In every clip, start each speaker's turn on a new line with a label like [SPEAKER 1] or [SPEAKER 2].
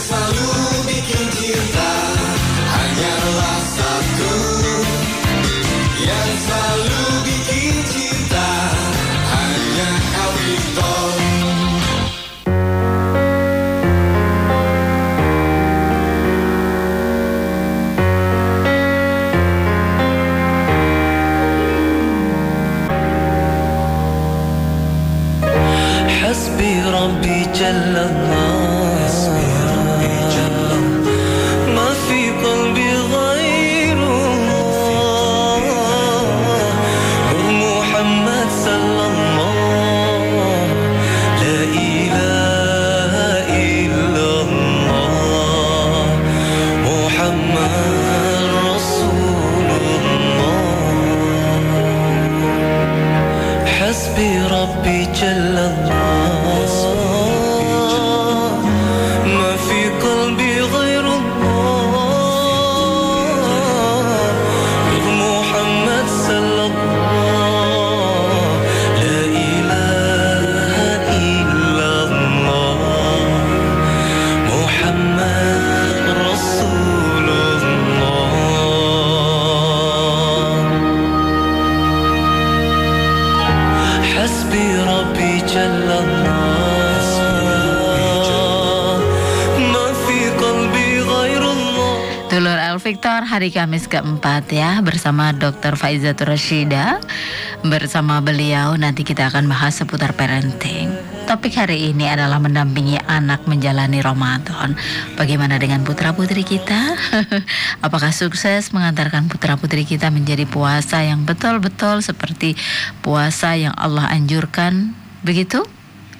[SPEAKER 1] selalu bikin cinta hanyalah
[SPEAKER 2] حسبي ربي جل الله ما في قلبي غير الله
[SPEAKER 3] Dulur El Victor hari Kamis keempat ya bersama Dr. Faizatul Rashida bersama beliau nanti kita akan bahas seputar parenting. Topik hari ini adalah mendampingi anak menjalani Ramadan. Bagaimana dengan putra putri kita? Apakah sukses mengantarkan putra putri kita menjadi puasa yang betul-betul seperti puasa yang Allah anjurkan? Begitu?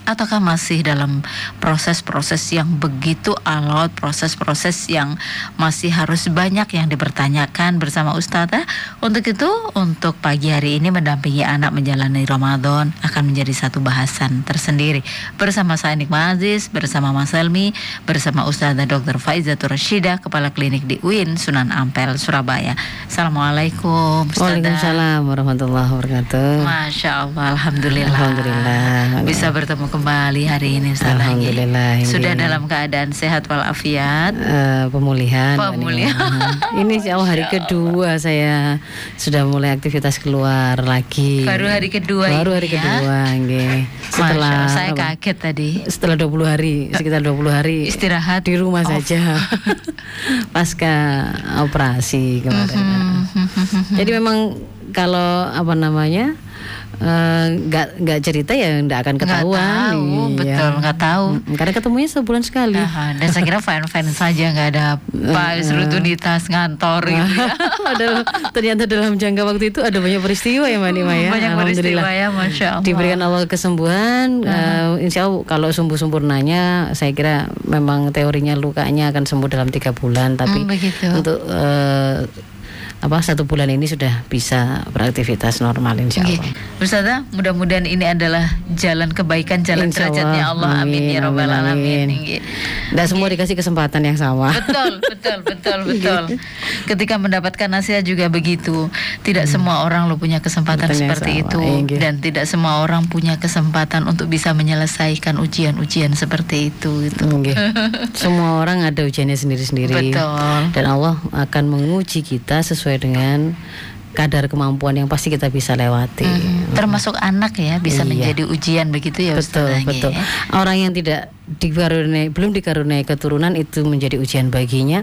[SPEAKER 3] Ataukah masih dalam proses-proses yang begitu alot, proses-proses yang masih harus banyak yang dipertanyakan bersama Ustazah? Untuk itu, untuk pagi hari ini mendampingi anak menjalani Ramadan akan menjadi satu bahasan tersendiri bersama saya Nikma Aziz, bersama Mas Helmi, bersama Ustazah Dr. Faizatul Rashida, Kepala Klinik di UIN Sunan Ampel, Surabaya. Assalamualaikum. Ustazah.
[SPEAKER 4] Waalaikumsalam warahmatullahi wabarakatuh.
[SPEAKER 3] Masya Allah, Alhamdulillah.
[SPEAKER 4] Alhamdulillah.
[SPEAKER 3] Bisa bertemu kembali hari ini Ustazah.
[SPEAKER 4] Alhamdulillah, ini-
[SPEAKER 3] Sudah dalam keadaan sehat walafiat.
[SPEAKER 4] Eh, pemulihan.
[SPEAKER 3] Pemulihan.
[SPEAKER 4] Ini Allah hari kedua saya sudah mulai aktivitas keluar lagi.
[SPEAKER 3] Baru hari kedua
[SPEAKER 4] Baru
[SPEAKER 3] ini
[SPEAKER 4] hari
[SPEAKER 3] ya.
[SPEAKER 4] kedua, nggih.
[SPEAKER 3] Masya
[SPEAKER 4] Setelah
[SPEAKER 3] Allah, saya kaget tadi.
[SPEAKER 4] setelah 20 hari, sekitar 20 hari
[SPEAKER 3] Istirahat
[SPEAKER 4] di rumah
[SPEAKER 3] off.
[SPEAKER 4] saja. Pasca operasi kemarin.
[SPEAKER 3] Mhm.
[SPEAKER 4] Jadi memang kalau apa namanya eh, nggak nggak cerita ya nggak akan ketahuan.
[SPEAKER 3] tahu,
[SPEAKER 4] Iya.
[SPEAKER 3] betul nggak tahu.
[SPEAKER 4] Karena ketemunya sebulan sekali.
[SPEAKER 3] Aha, dan saya kira fine-fine saja nggak ada apa rutinitas ngantor gitu ya.
[SPEAKER 4] Padahal ternyata dalam jangka waktu itu ada banyak peristiwa ya Mbak Nima ya.
[SPEAKER 3] Banyak peristiwa ya, Masya Allah.
[SPEAKER 4] Diberikan awal kesembuhan, eh, insya Allah kalau sembuh sempurnanya, saya kira memang teorinya lukanya akan sembuh dalam tiga bulan. Tapi
[SPEAKER 3] Hmm, begitu.
[SPEAKER 4] untuk eh, apa satu bulan ini sudah bisa beraktivitas normal insya Allah.
[SPEAKER 3] Ustazah, mudah-mudahan ini adalah jalan kebaikan, jalan
[SPEAKER 4] Insya
[SPEAKER 3] derajatnya Allah. Amin, ya robbal alamin.
[SPEAKER 4] amin.
[SPEAKER 3] Nggih.
[SPEAKER 4] Nggak semua dikasih kesempatan yang sama.
[SPEAKER 3] Betul, betul, betul, betul. Ketika mendapatkan nasihat juga begitu. Tidak semua orang lo punya kesempatan
[SPEAKER 4] Betul
[SPEAKER 3] seperti
[SPEAKER 4] sama,
[SPEAKER 3] itu
[SPEAKER 4] iya, gitu.
[SPEAKER 3] dan tidak semua orang punya kesempatan untuk bisa menyelesaikan ujian-ujian seperti itu gitu.
[SPEAKER 4] Nggih. Semua orang ada ujiannya sendiri-sendiri.
[SPEAKER 3] Betul.
[SPEAKER 4] Dan Allah akan menguji kita sesuai dengan kadar kemampuan yang pasti kita bisa lewati.
[SPEAKER 3] Mhm. Termasuk anak ya bisa
[SPEAKER 4] Iya.
[SPEAKER 3] menjadi ujian begitu ya
[SPEAKER 4] Betul, betul.
[SPEAKER 3] ya?
[SPEAKER 4] Orang yang tidak dikaruniai belum dikaruniai keturunan itu menjadi ujian baginya.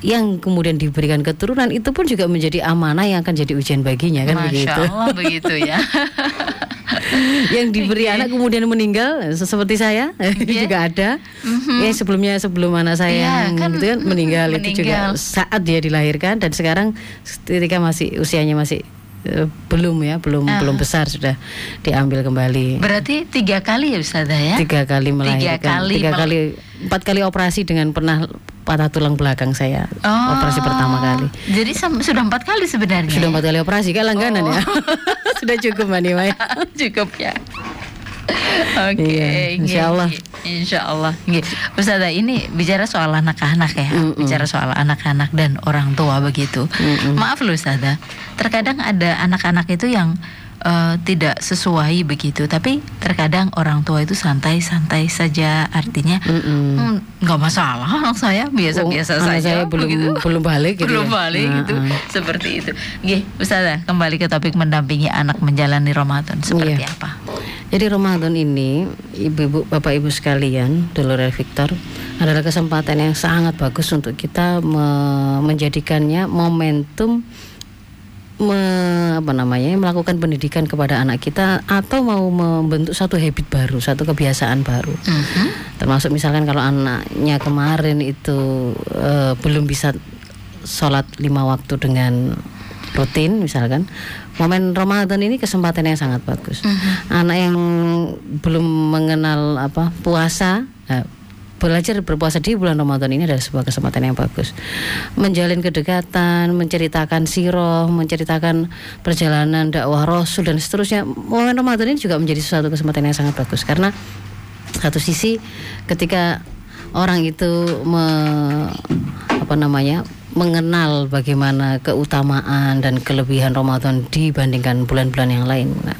[SPEAKER 4] Yang kemudian diberikan keturunan itu pun juga menjadi amanah yang akan jadi ujian baginya kan
[SPEAKER 3] Masya
[SPEAKER 4] begitu.
[SPEAKER 3] Allah begitu ya.
[SPEAKER 4] yang diberi anak kemudian meninggal se- seperti saya juga ada. Ya sebelumnya sebelum anak saya
[SPEAKER 3] Mhm. Iya,
[SPEAKER 4] yang
[SPEAKER 3] kan
[SPEAKER 4] gitu kan meninggal, itu juga
[SPEAKER 3] meninggal.
[SPEAKER 4] saat dia dilahirkan dan sekarang ketika masih usianya masih belum ya, belum
[SPEAKER 3] Ah.
[SPEAKER 4] belum besar sudah diambil kembali.
[SPEAKER 3] Berarti tiga kali ya Ustazah ya?
[SPEAKER 4] Tiga kali melahirkan,
[SPEAKER 3] kali
[SPEAKER 4] tiga kali, empat kali operasi dengan pernah patah tulang belakang saya
[SPEAKER 3] Oh,
[SPEAKER 4] operasi pertama kali.
[SPEAKER 3] Jadi sudah empat kali sebenarnya.
[SPEAKER 4] Sudah empat kali operasi, kayak langganan
[SPEAKER 3] Oh.
[SPEAKER 4] ya. sudah cukup Mbak Nima ya.
[SPEAKER 3] Cukup ya. Oke,
[SPEAKER 4] Iya, insya
[SPEAKER 3] nggih,
[SPEAKER 4] Allah.
[SPEAKER 3] Insya Allah. Nggih. Ustazah ini bicara soal anak-anak ya, bicara soal anak-anak dan orang tua begitu.
[SPEAKER 4] Mm-mm.
[SPEAKER 3] Maaf loh Ustazah, terkadang ada anak-anak itu yang eh, tidak sesuai begitu. Tapi terkadang orang tua itu santai-santai saja, artinya. "Hmm, nggak masalah anak saya biasa-biasa
[SPEAKER 4] Oh,
[SPEAKER 3] saja.
[SPEAKER 4] saya belum
[SPEAKER 3] begitu.
[SPEAKER 4] belum balik gitu
[SPEAKER 3] belum
[SPEAKER 4] ya?
[SPEAKER 3] balik
[SPEAKER 4] Nah,
[SPEAKER 3] gitu
[SPEAKER 4] ah.
[SPEAKER 3] seperti itu. Gih, Ustazah, kembali ke topik mendampingi anak menjalani Ramadan seperti
[SPEAKER 4] Iya.
[SPEAKER 3] apa?
[SPEAKER 4] Jadi Ramadan ini, ibu-ibu, bapak-ibu sekalian, Dulur Victor, adalah kesempatan yang sangat bagus untuk kita me- menjadikannya momentum me- apa namanya melakukan pendidikan kepada anak kita atau mau membentuk satu habit baru, satu kebiasaan baru.
[SPEAKER 3] Mhm.
[SPEAKER 4] Termasuk misalkan kalau anaknya kemarin itu eh, belum bisa sholat lima waktu dengan rutin misalkan momen Ramadan ini kesempatan yang sangat bagus anak yang belum mengenal apa puasa eh, belajar berpuasa di bulan Ramadan ini adalah sebuah kesempatan yang bagus menjalin kedekatan menceritakan siroh menceritakan perjalanan dakwah Rasul dan seterusnya momen Ramadan ini juga menjadi suatu kesempatan yang sangat bagus karena satu sisi ketika orang itu me- apa namanya mengenal bagaimana keutamaan dan kelebihan Ramadan dibandingkan bulan-bulan yang lain. Nah,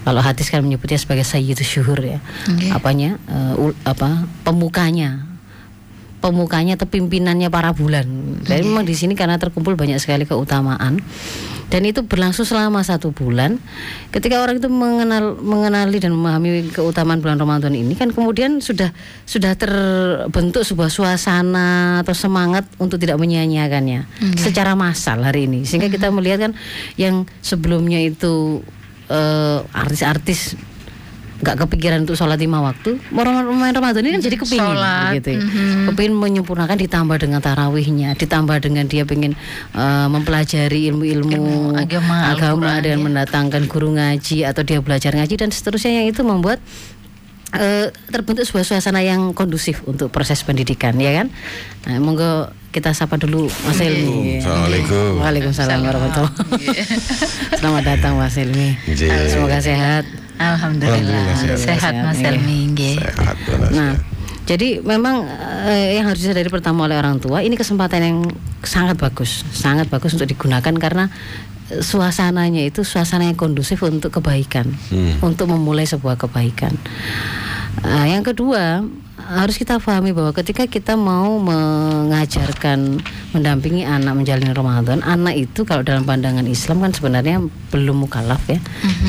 [SPEAKER 4] kalau hadis kan menyebutnya sebagai sayyidus syuhur ya.
[SPEAKER 3] Oke.
[SPEAKER 4] Apanya? eh, ul- apa? Pemukanya. Pemukanya atau pimpinannya para bulan. Jadi memang di sini karena terkumpul banyak sekali keutamaan dan itu berlangsung selama satu bulan. Ketika orang itu mengenal mengenali dan memahami keutamaan bulan Ramadan ini kan kemudian sudah sudah terbentuk sebuah suasana atau semangat untuk tidak menyia-nyiakannya secara massal hari ini. Sehingga kita melihat kan yang sebelumnya itu eh, artis-artis nggak kepikiran untuk sholat lima waktu mau Ramadan Ramadan ini kan jadi kepingin
[SPEAKER 3] Sholat,
[SPEAKER 4] gitu ya.
[SPEAKER 3] mhm.
[SPEAKER 4] kepingin menyempurnakan ditambah dengan tarawihnya ditambah dengan dia pengen eh, mempelajari ilmu-ilmu
[SPEAKER 3] Ilmu agama,
[SPEAKER 4] agama
[SPEAKER 3] Al-Quran,
[SPEAKER 4] dan
[SPEAKER 3] ya.
[SPEAKER 4] mendatangkan guru ngaji atau dia belajar ngaji dan seterusnya yang itu membuat eh, terbentuk sebuah suasana yang kondusif untuk proses pendidikan ya kan nah, monggo kita sapa dulu Mas Ilmi
[SPEAKER 1] Assalamualaikum.
[SPEAKER 4] Waalaikumsalam warahmatullahi wabarakatuh Selamat datang Mas Ilmi
[SPEAKER 1] Nggih.
[SPEAKER 4] Semoga sehat
[SPEAKER 3] Alhamdulillah,
[SPEAKER 1] Alhamdulillah,
[SPEAKER 3] sehat,
[SPEAKER 1] sehat.
[SPEAKER 3] Mas
[SPEAKER 4] Sehat,
[SPEAKER 3] Elmi. nggih.
[SPEAKER 1] Sehat.
[SPEAKER 4] Nah, jadi memang eh, yang harus disadari pertama oleh orang tua ini kesempatan yang sangat bagus, sangat bagus untuk digunakan karena eh, suasananya itu suasana yang kondusif untuk kebaikan,
[SPEAKER 1] Hmm.
[SPEAKER 4] untuk memulai sebuah kebaikan. Eh, yang kedua harus kita pahami bahwa ketika kita mau mengajarkan mendampingi anak menjalani Ramadan, anak itu kalau dalam pandangan Islam kan sebenarnya belum mukallaf ya.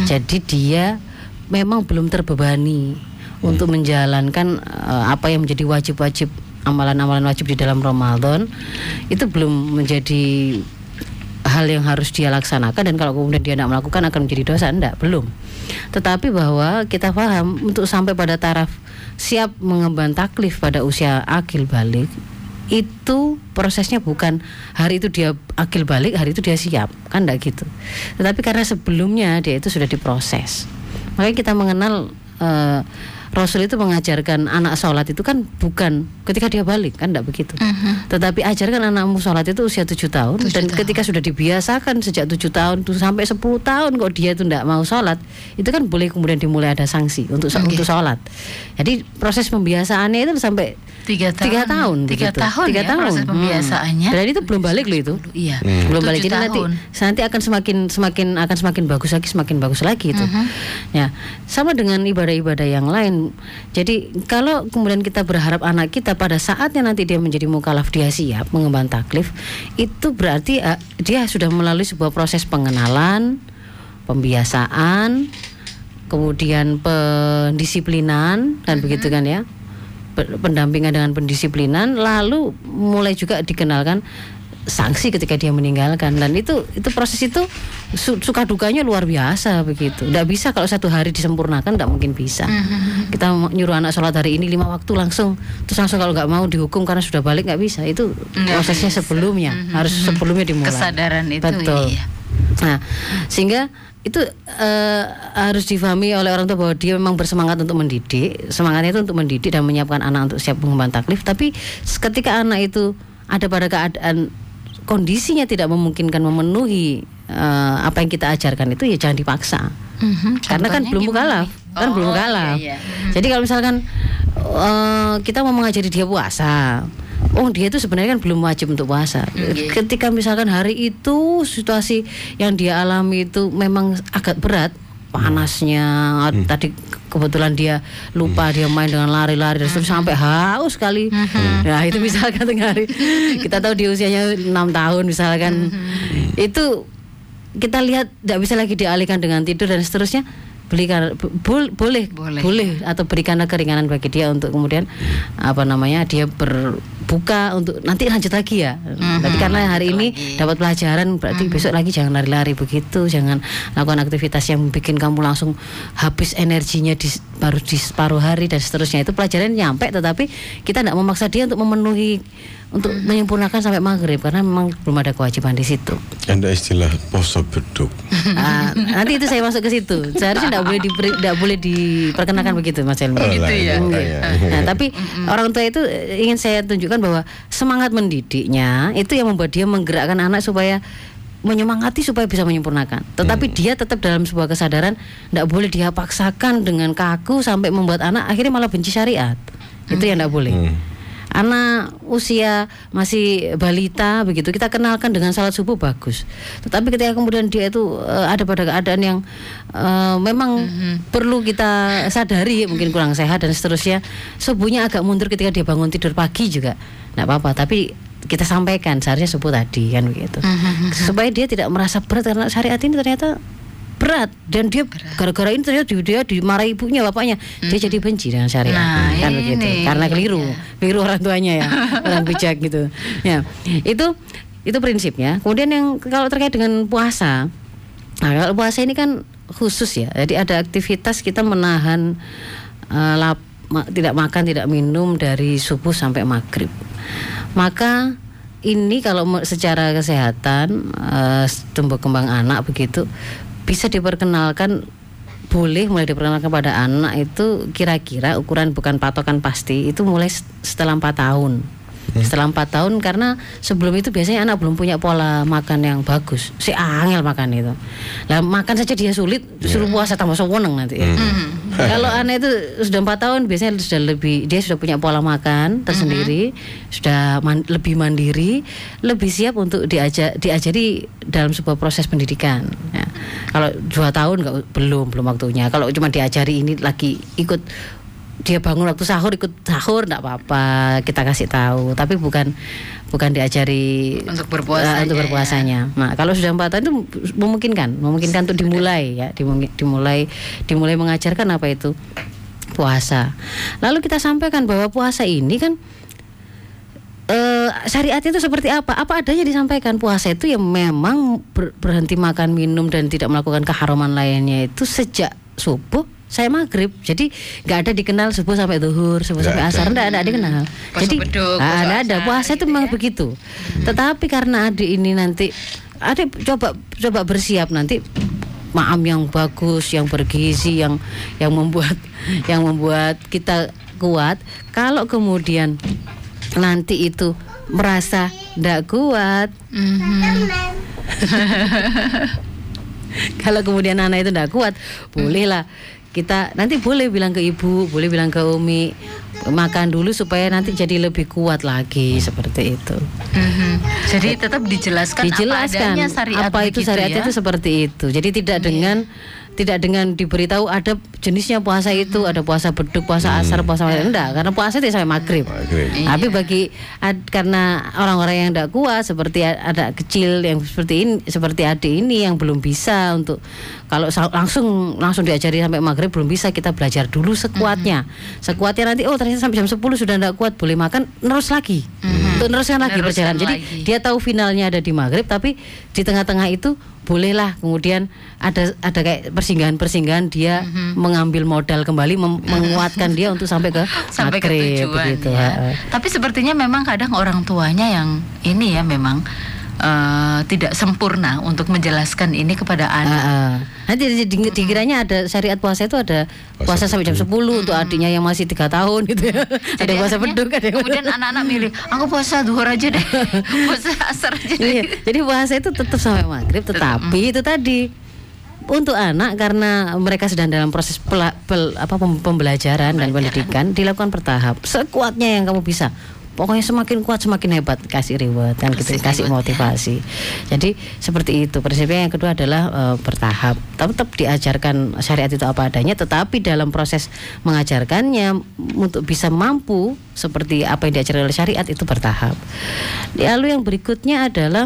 [SPEAKER 4] Jadi dia memang belum terbebani untuk menjalankan eh, apa yang menjadi wajib-wajib amalan-amalan wajib di dalam Ramadan itu belum menjadi hal yang harus dia laksanakan. Dan kalau kemudian dia tidak melakukan akan menjadi dosa. Enggak belum. Tetapi bahwa kita paham untuk sampai pada taraf siap mengemban taklif pada usia akil balik itu prosesnya bukan hari itu dia akil balik hari itu dia siap. Kan enggak gitu. Tetapi karena sebelumnya dia itu sudah diproses. Makanya kita mengenal eh, Rasul itu mengajarkan anak sholat itu kan bukan ketika dia balik kan enggak begitu tetapi ajarkan anakmu sholat itu usia tujuh tahun
[SPEAKER 3] Tujuh
[SPEAKER 4] dan
[SPEAKER 3] tahun.
[SPEAKER 4] ketika sudah dibiasakan sejak tujuh tahun tuh sampai 10 tahun kok dia itu tidak mau sholat itu kan boleh kemudian dimulai ada sanksi untuk
[SPEAKER 3] Oke.
[SPEAKER 4] untuk sholat jadi proses pembiasaannya itu sampai
[SPEAKER 3] Tiga tahun.
[SPEAKER 4] tiga tahun
[SPEAKER 3] Tiga
[SPEAKER 4] begitu.
[SPEAKER 3] tahun
[SPEAKER 4] tiga
[SPEAKER 3] ya
[SPEAKER 4] tahun
[SPEAKER 3] proses
[SPEAKER 4] Hmm.
[SPEAKER 3] pembiasaannya.
[SPEAKER 4] dan itu belum balik loh itu
[SPEAKER 3] Iya.
[SPEAKER 4] belum balik jadi nanti nanti akan semakin semakin akan semakin bagus lagi semakin bagus lagi itu
[SPEAKER 3] Mhm.
[SPEAKER 4] ya sama dengan ibadah-ibadah yang lain jadi kalau kemudian kita berharap anak kita pada saatnya nanti dia menjadi mukalaf dia siap mengemban taklif itu berarti eh, dia sudah melalui sebuah proses pengenalan pembiasaan kemudian pendisiplinan kan begitu kan ya Pe- pendampingan dengan pendisiplinan lalu mulai juga dikenalkan sanksi ketika dia meninggalkan. Dan itu itu proses itu su- suka dukanya luar biasa begitu. Tidak bisa kalau satu hari disempurnakan tidak mungkin bisa. Kita mau nyuruh anak sholat hari ini lima waktu langsung. Terus langsung kalau nggak mau dihukum karena sudah balik nggak bisa. Itu
[SPEAKER 3] Nggak
[SPEAKER 4] prosesnya
[SPEAKER 3] bisa.
[SPEAKER 4] sebelumnya. Harus sebelumnya dimulai.
[SPEAKER 3] Kesadaran itu,
[SPEAKER 4] betul.
[SPEAKER 3] iya.
[SPEAKER 4] nah sehingga itu eh, harus difahami oleh orang tua bahwa dia memang bersemangat untuk mendidik. Semangatnya itu untuk mendidik dan menyiapkan anak untuk siap mengemban taklif. Tapi ketika anak itu ada pada keadaan kondisinya tidak memungkinkan memenuhi eh, apa yang kita ajarkan itu ya jangan dipaksa.
[SPEAKER 3] Mhm,
[SPEAKER 4] karena kan belum mukalaf. kan
[SPEAKER 3] Oh,
[SPEAKER 4] belum mukalaf.
[SPEAKER 3] iya, iya.
[SPEAKER 4] jadi kalau misalkan eh, kita mau mengajari dia puasa Oh dia itu sebenarnya kan belum wajib untuk puasa. Ketika misalkan hari itu situasi yang dia alami itu memang agak berat, panasnya tadi kebetulan dia lupa dia main dengan lari-lari dan terus sampai haus sekali. Nah itu misalkan tengah hari kita tahu di usianya enam tahun misalkan. Itu kita lihat tidak bisa lagi dialihkan dengan tidur dan seterusnya belikan bo- boleh
[SPEAKER 3] Boleh.
[SPEAKER 4] boleh atau berikanlah keringanan bagi dia untuk kemudian apa namanya dia berbuka untuk nanti lanjut lagi ya. Tapi karena hari ini dapat pelajaran berarti besok lagi jangan lari-lari begitu, jangan lakukan aktivitas yang bikin kamu langsung habis energinya di baru di separuh hari dan seterusnya. Itu pelajaran nyampe tetapi kita tidak memaksa dia untuk memenuhi untuk menyempurnakan sampai maghrib karena memang belum ada kewajiban di situ.
[SPEAKER 5] Ada istilah poso beduk.
[SPEAKER 4] Ah, nanti itu saya masuk ke situ. Seharusnya tidak boleh diberi, tidak boleh diperkenalkan begitu Mas Elmi.
[SPEAKER 5] Oh,
[SPEAKER 3] Gitu ya.
[SPEAKER 5] makanya.
[SPEAKER 4] Nah, tapi orang tua itu eh, ingin saya tunjukkan bahwa semangat mendidiknya itu yang membuat dia menggerakkan anak supaya menyemangati supaya bisa menyempurnakan. Tetapi dia tetap dalam sebuah kesadaran tidak boleh dia paksakan dengan kaku sampai membuat anak akhirnya malah benci syariat. Itu yang tidak boleh. Anak usia masih balita begitu kita kenalkan dengan salat subuh bagus. Tetapi ketika kemudian dia itu eh, ada pada keadaan yang eh, memang perlu kita sadari mungkin kurang sehat dan seterusnya. Subuhnya agak mundur ketika dia bangun tidur pagi juga. Tidak apa-apa, tapi kita sampaikan seharusnya subuh tadi kan begitu. Supaya dia tidak merasa berat karena syariat ini ternyata berat. Dan dia gara-gara ini ternyata dia, dimarahi ibunya bapaknya. Dia jadi benci dengan syariat
[SPEAKER 3] Nah,
[SPEAKER 4] kan begitu.
[SPEAKER 3] ini.
[SPEAKER 4] karena keliru. Keliru orang tuanya ya. Orang bijak gitu. Ya. Itu itu prinsipnya. Kemudian yang kalau terkait dengan puasa. Nah kalau puasa ini kan khusus ya. Jadi ada aktivitas kita menahan eh, lap- ma- tidak makan tidak minum dari subuh sampai maghrib. Maka ini kalau secara kesehatan eh, tumbuh kembang anak begitu bisa diperkenalkan boleh mulai diperkenalkan pada anak itu kira-kira ukuran bukan patokan pasti itu mulai setelah empat tahun setelah empat tahun karena sebelum itu biasanya anak belum punya pola makan yang bagus. Si angel makan itu. Lah makan saja dia sulit suruh puasa tambah seweneng nanti ya. kalau anak itu sudah empat tahun biasanya sudah lebih dia sudah punya pola makan tersendiri sudah man- lebih mandiri lebih siap untuk diajak diajari dalam sebuah proses pendidikan. Ya. kalau dua tahun nggak belum belum waktunya. Kalau cuma diajari ini lagi ikut dia bangun waktu sahur ikut sahur enggak apa-apa kita kasih tahu. Tapi bukan bukan diajari
[SPEAKER 3] Untuk berpuasanya,
[SPEAKER 4] eh, untuk berpuasanya. Nah kalau sudah empat tahun itu memungkinkan memungkinkan untuk dimulai ya dimulai dimulai mengajarkan apa itu? Puasa. Lalu kita sampaikan bahwa puasa ini kan eh syariatnya itu seperti apa? Apa adanya disampaikan. Puasa itu yang memang ber- berhenti makan minum dan tidak melakukan keharaman lainnya itu sejak subuh saya maghrib jadi nggak ada dikenal subuh sampai duhur subuh sampai
[SPEAKER 5] ada.
[SPEAKER 4] asar nggak ada dikenal. Jadi
[SPEAKER 3] beduk,
[SPEAKER 4] ah, ada.
[SPEAKER 3] asar
[SPEAKER 4] puasa itu
[SPEAKER 3] gitu
[SPEAKER 4] memang
[SPEAKER 3] ya.
[SPEAKER 4] begitu. Tetapi karena adik ini nanti adik coba coba bersiap nanti maam yang bagus yang bergizi yang yang membuat yang membuat kita kuat. Kalau kemudian nanti itu merasa tidak kuat. Kalau kemudian anak itu tidak kuat bolehlah kita nanti boleh bilang ke ibu boleh bilang ke umi makan dulu supaya nanti jadi lebih kuat lagi seperti itu
[SPEAKER 3] Mhm. Jadi tetap dijelaskan,
[SPEAKER 4] dijelaskan
[SPEAKER 3] apa adanya syariat
[SPEAKER 4] apa itu syariat
[SPEAKER 3] ya.
[SPEAKER 4] itu seperti itu jadi tidak dengan tidak dengan diberitahu ada jenisnya puasa itu ada puasa beduk puasa asar puasa enggak karena puasa itu sampai maghrib.
[SPEAKER 5] Maghrib.
[SPEAKER 4] tapi bagi ad- karena orang-orang yang tidak kuat seperti ada kecil yang seperti ini seperti adik ini yang belum bisa untuk kalau langsung langsung diajari sampai maghrib belum bisa kita belajar dulu sekuatnya. Sekuatnya nanti oh ternyata sampai jam 10 sudah tidak kuat boleh makan terus lagi. Untuk teruskan lagi perjalanan jadi dia tahu finalnya ada di maghrib tapi di tengah-tengah itu bolehlah kemudian ada ada kayak persinggahan-persinggahan dia mengambil modal kembali mem- menguatkan dia untuk sampai ke
[SPEAKER 3] sampai ke tujuan
[SPEAKER 4] begitu
[SPEAKER 3] ya. Tapi sepertinya memang kadang orang tuanya yang ini ya memang eh, tidak sempurna untuk menjelaskan ini kepada anak.
[SPEAKER 4] ah. Nanti di- di- dikiranya ada syariat puasa itu ada puasa sampai jam 10 untuk adiknya yang masih tiga tahun gitu ya. ada
[SPEAKER 3] Jadi
[SPEAKER 4] puasa
[SPEAKER 3] akhirnya
[SPEAKER 4] beduk ada yang
[SPEAKER 3] Kemudian anak-anak milih, aku puasa duhur aja deh, puasa asar aja deh.
[SPEAKER 4] Iya, jadi puasa itu tetap sampai maghrib, tetapi itu tadi untuk anak karena mereka sedang dalam proses pela- pel- apa pem- pembelajaran dan pendidikan dilakukan bertahap sekuatnya yang kamu bisa pokoknya semakin kuat semakin hebat. Kasih reward kan gitu kasih motivasi. Jadi seperti itu. Prinsipnya yang kedua adalah eh, bertahap. Tetap diajarkan syariat itu apa adanya tetapi dalam proses mengajarkannya untuk bisa mampu seperti apa yang diajarkan oleh syariat itu bertahap. Lalu yang berikutnya adalah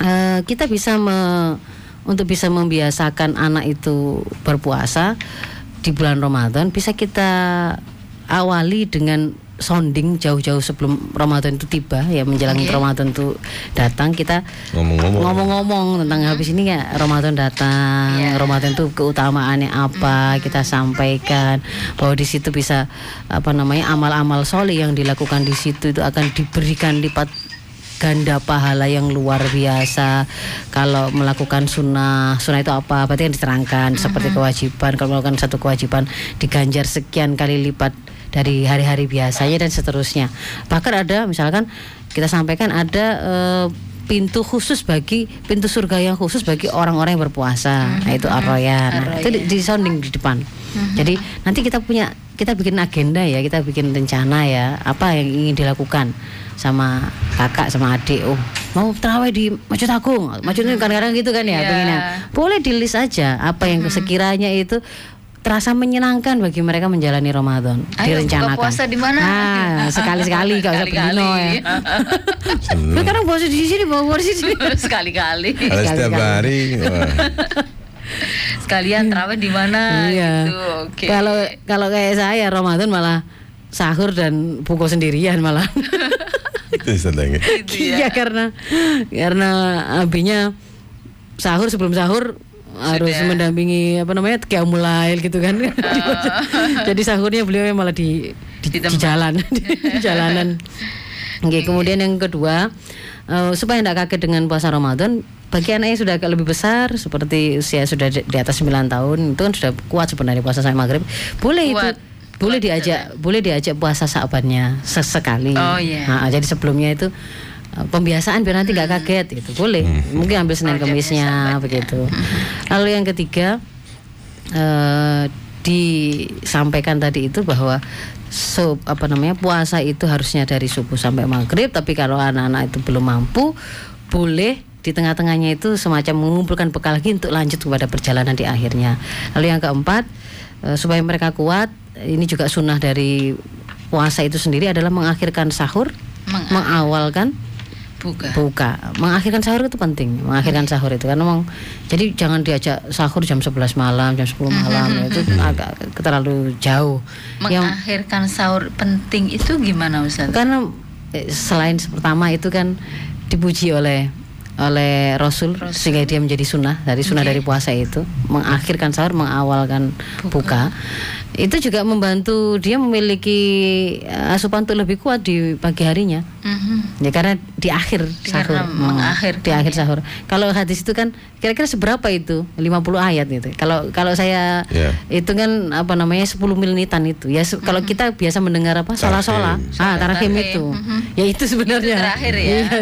[SPEAKER 4] eh, kita bisa me- untuk bisa membiasakan anak itu berpuasa di bulan Ramadan bisa kita awali dengan sounding jauh-jauh sebelum Ramadan itu tiba ya menjelang Ramadan itu datang kita
[SPEAKER 5] Ngomong-ngomong.
[SPEAKER 4] ngomong-ngomong tentang habis ini ya Ramadan datang Ramadan itu keutamaannya apa kita sampaikan bahwa di situ bisa apa namanya amal-amal soleh yang dilakukan di situ itu akan diberikan lipat ganda pahala yang luar biasa. Kalau melakukan sunnah sunnah itu apa? Berarti yang diterangkan seperti kewajiban. Kalau melakukan satu kewajiban diganjar sekian kali lipat dari hari-hari biasanya dan seterusnya. Bahkan ada misalkan kita sampaikan ada eh, pintu khusus bagi pintu surga yang khusus bagi orang-orang yang berpuasa nah, itu arroyan Nah, itu di, di sounding di depan. Jadi nanti kita punya kita bikin agenda ya kita bikin rencana ya apa yang ingin dilakukan sama kakak sama adik. Oh mau terawih di Masjid Agung? Masjid itu kadang-kadang gitu kan ya pengennya boleh di list aja apa yang sekiranya itu terasa menyenangkan bagi mereka menjalani Ramadan
[SPEAKER 3] Ayo,
[SPEAKER 4] direncanakan
[SPEAKER 3] buka puasa di mana?
[SPEAKER 4] nah sekali-sekali kalau usah berdino ya Lu sekarang puasa di sini bawa di sini
[SPEAKER 3] Sekali-kali.
[SPEAKER 5] Kalau setiap hari
[SPEAKER 3] Sekalian terawih di mana
[SPEAKER 4] Iya.
[SPEAKER 3] gitu. Oke.
[SPEAKER 4] Kalau kalau kayak saya Ramadan malah sahur dan buku sendirian malah.
[SPEAKER 5] itu.
[SPEAKER 3] Gitu ya.
[SPEAKER 4] Iya karena karena abinya sahur sebelum sahur harus mendampingi apa namanya qiyamul lail gitu kan. Jadi sahurnya beliau malah di di,
[SPEAKER 3] Di
[SPEAKER 4] di jalan di jalanan. Oke, kemudian yang kedua eh, supaya tidak kaget dengan puasa Ramadan bagi anak yang sudah agak lebih besar seperti usia sudah di atas 9 tahun itu kan sudah kuat sebenarnya puasa sampai maghrib boleh
[SPEAKER 3] Kuat.
[SPEAKER 4] itu boleh diajak boleh diajak puasa sahabatnya sesekali
[SPEAKER 3] Oh, iya.
[SPEAKER 4] Nah, jadi sebelumnya itu uh, pembiasaan biar nanti nggak kaget itu boleh. Mungkin ambil senin kemisnya begitu. Lalu yang ketiga eh, disampaikan tadi itu bahwa so, apa namanya puasa itu harusnya dari subuh sampai maghrib tapi kalau anak-anak itu belum mampu boleh di tengah-tengahnya itu semacam mengumpulkan bekal lagi untuk lanjut kepada perjalanan di akhirnya. Lalu yang keempat eh, supaya mereka kuat ini juga sunnah dari puasa itu sendiri adalah mengakhirkan sahur mengawalkan
[SPEAKER 3] Buka.
[SPEAKER 4] buka. Mengakhirkan sahur itu penting mengakhirkan sahur itu. Karena memang jadi jangan diajak sahur jam 11 malam jam 10 malam itu agak terlalu jauh. Yang
[SPEAKER 3] Mengakhirkan sahur penting itu gimana Ustaz?
[SPEAKER 4] karena eh, selain pertama itu kan dipuji oleh oleh Rasul, sehingga dia menjadi sunnah. Dari sunnah dari puasa itu mengakhirkan sahur mengawalkan buka. Itu juga membantu dia memiliki eh, asupan untuk lebih kuat di pagi harinya
[SPEAKER 3] Mhm.
[SPEAKER 4] Ya karena di akhir sahur, Hmm,
[SPEAKER 3] mengakhirkan
[SPEAKER 4] di akhir sahur. Kalau hadis itu kan kira-kira seberapa itu? 50 ayat gitu. Kalau kalau saya
[SPEAKER 5] Ya.
[SPEAKER 4] itu kan apa namanya 10 menitan itu. Ya se- kalau kita biasa mendengar apa? Salah-salah. Ah, tarahim itu. Ya itu sebenarnya.
[SPEAKER 3] Itu terakhir ya.
[SPEAKER 4] Iya,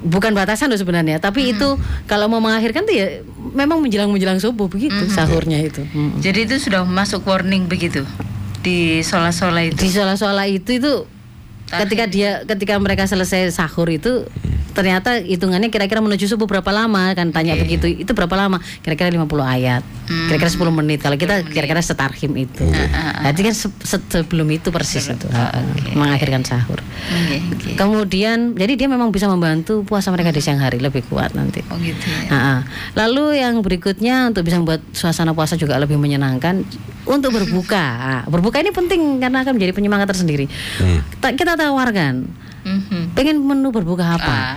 [SPEAKER 4] bukan batasan loh sebenarnya, tapi itu kalau mau mengakhirkan tuh ya memang menjelang-menjelang subuh begitu sahurnya itu. Mm.
[SPEAKER 3] Jadi itu sudah masuk warning begitu di sholat-sholat itu.
[SPEAKER 4] di sholat-sholat itu itu. Ketika dia ketika mereka selesai sahur itu ternyata hitungannya kira-kira menuju subuh berapa lama kan tanya begitu. Itu berapa lama? Kira-kira 50 ayat. Kira-kira 10 menit. Kalau kita kira-kira setarhim itu. Jadi kan se- se- sebelum itu persis itu. Mengakhirkan sahur.
[SPEAKER 3] Oke, oke.
[SPEAKER 4] kemudian jadi dia memang bisa membantu puasa mereka di siang hari lebih kuat nanti.
[SPEAKER 3] Oh gitu ya.
[SPEAKER 4] Nah, ah. lalu yang berikutnya untuk bisa membuat suasana puasa juga lebih menyenangkan untuk berbuka. Ah, berbuka ini penting karena akan menjadi penyemangat tersendiri. Ta- Kita tawarkan,
[SPEAKER 3] Mhm.
[SPEAKER 4] pengen menu berbuka apa?
[SPEAKER 3] Ah,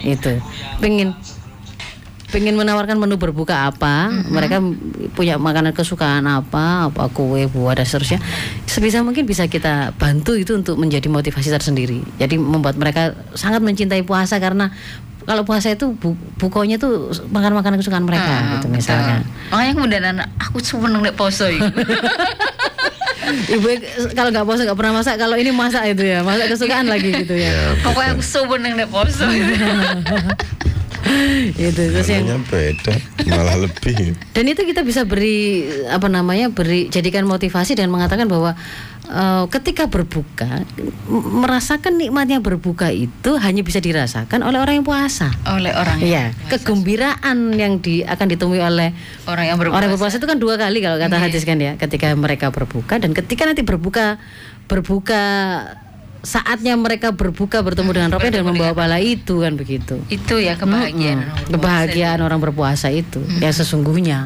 [SPEAKER 4] Itu, pengen pengen menawarkan menu berbuka apa? Mereka punya makanan kesukaan apa? Apa kue, buah dan seterusnya. Sebisa mungkin bisa kita bantu itu untuk menjadi motivasi tersendiri. Jadi membuat mereka sangat mencintai puasa karena kalau puasa itu bu bukonya tuh makan makanan kesukaan mereka
[SPEAKER 3] ah,
[SPEAKER 4] gitu misalnya.
[SPEAKER 3] Makanya kemudian aku seneng nek poso.
[SPEAKER 4] Ibu kalau nggak puasa nggak pernah masak, kalau ini masak itu ya, masak kesukaan lagi gitu ya.
[SPEAKER 3] Pokoknya aku seneng nek poso itu.
[SPEAKER 4] itu terus yang
[SPEAKER 5] beda, malah lebih.
[SPEAKER 4] dan itu kita bisa beri apa namanya beri jadikan motivasi dan mengatakan bahwa eh, ketika berbuka merasakan nikmatnya berbuka itu hanya bisa dirasakan oleh orang yang puasa.
[SPEAKER 3] oleh orang
[SPEAKER 4] Iya, kegembiraan yang di, akan ditemui oleh
[SPEAKER 3] orang yang berpuasa.
[SPEAKER 4] orang yang berpuasa itu kan dua kali kalau kata hadis kan ya, ketika mereka berbuka dan ketika nanti berbuka berbuka saatnya mereka berbuka bertemu dengan Rabbnya dan membawa pahala itu kan begitu.
[SPEAKER 3] itu ya kebahagiaan. Orang berpuasa
[SPEAKER 4] kebahagiaan orang berpuasa itu yang sesungguhnya.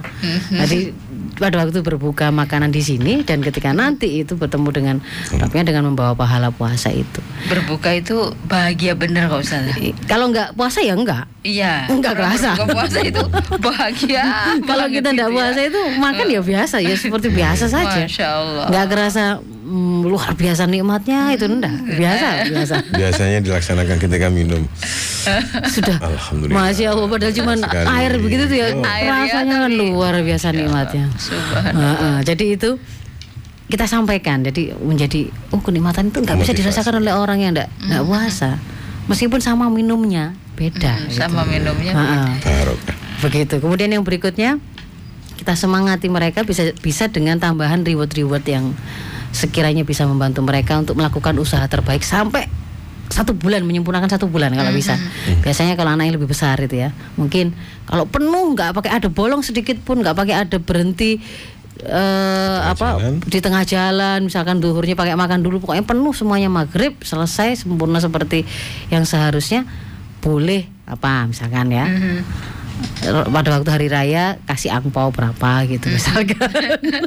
[SPEAKER 4] Jadi pada waktu berbuka makanan di sini dan ketika nanti itu bertemu dengan Rabbnya dengan membawa pahala puasa itu.
[SPEAKER 3] Berbuka itu bahagia bener kok Ustaz.
[SPEAKER 4] Kalau nggak puasa ya enggak.
[SPEAKER 3] Iya.
[SPEAKER 4] Enggak kerasa.
[SPEAKER 3] puasa itu bahagia.
[SPEAKER 4] Kalau kita nggak
[SPEAKER 3] gitu ya.
[SPEAKER 4] puasa itu makan ya biasa ya seperti biasa saja.
[SPEAKER 3] Masya Allah.
[SPEAKER 4] Nggak kerasa mm, luar biasa nikmatnya itu enggak. Biasa, biasa.
[SPEAKER 5] Biasanya dilaksanakan ketika minum.
[SPEAKER 4] Sudah.
[SPEAKER 5] Alhamdulillah.
[SPEAKER 4] Masya Allah padahal cuma air begitu tuh ya.
[SPEAKER 5] Oh.
[SPEAKER 3] Air ya,
[SPEAKER 4] Rasanya kan luar biasa nikmatnya.
[SPEAKER 3] Subhanallah.
[SPEAKER 4] Heeh, jadi itu kita sampaikan jadi menjadi oh kenikmatan itu nggak bisa dirasakan oleh orang yang nggak nggak puasa meskipun sama minumnya beda gitu.
[SPEAKER 3] Sama minumnya.
[SPEAKER 4] Heeh.
[SPEAKER 5] Barokah.
[SPEAKER 4] begitu kemudian yang berikutnya kita semangati mereka bisa bisa dengan tambahan reward reward yang sekiranya bisa membantu mereka untuk melakukan usaha terbaik sampai satu bulan menyempurnakan satu bulan kalau bisa. Biasanya kalau anak yang lebih besar itu ya mungkin kalau penuh nggak pakai ada bolong sedikit pun nggak pakai ada berhenti eh apa
[SPEAKER 5] jalan.
[SPEAKER 4] di tengah jalan misalkan duhurnya pakai makan dulu pokoknya penuh semuanya maghrib selesai sempurna seperti yang seharusnya boleh apa misalkan ya pada waktu hari raya kasih angpau berapa gitu misalkan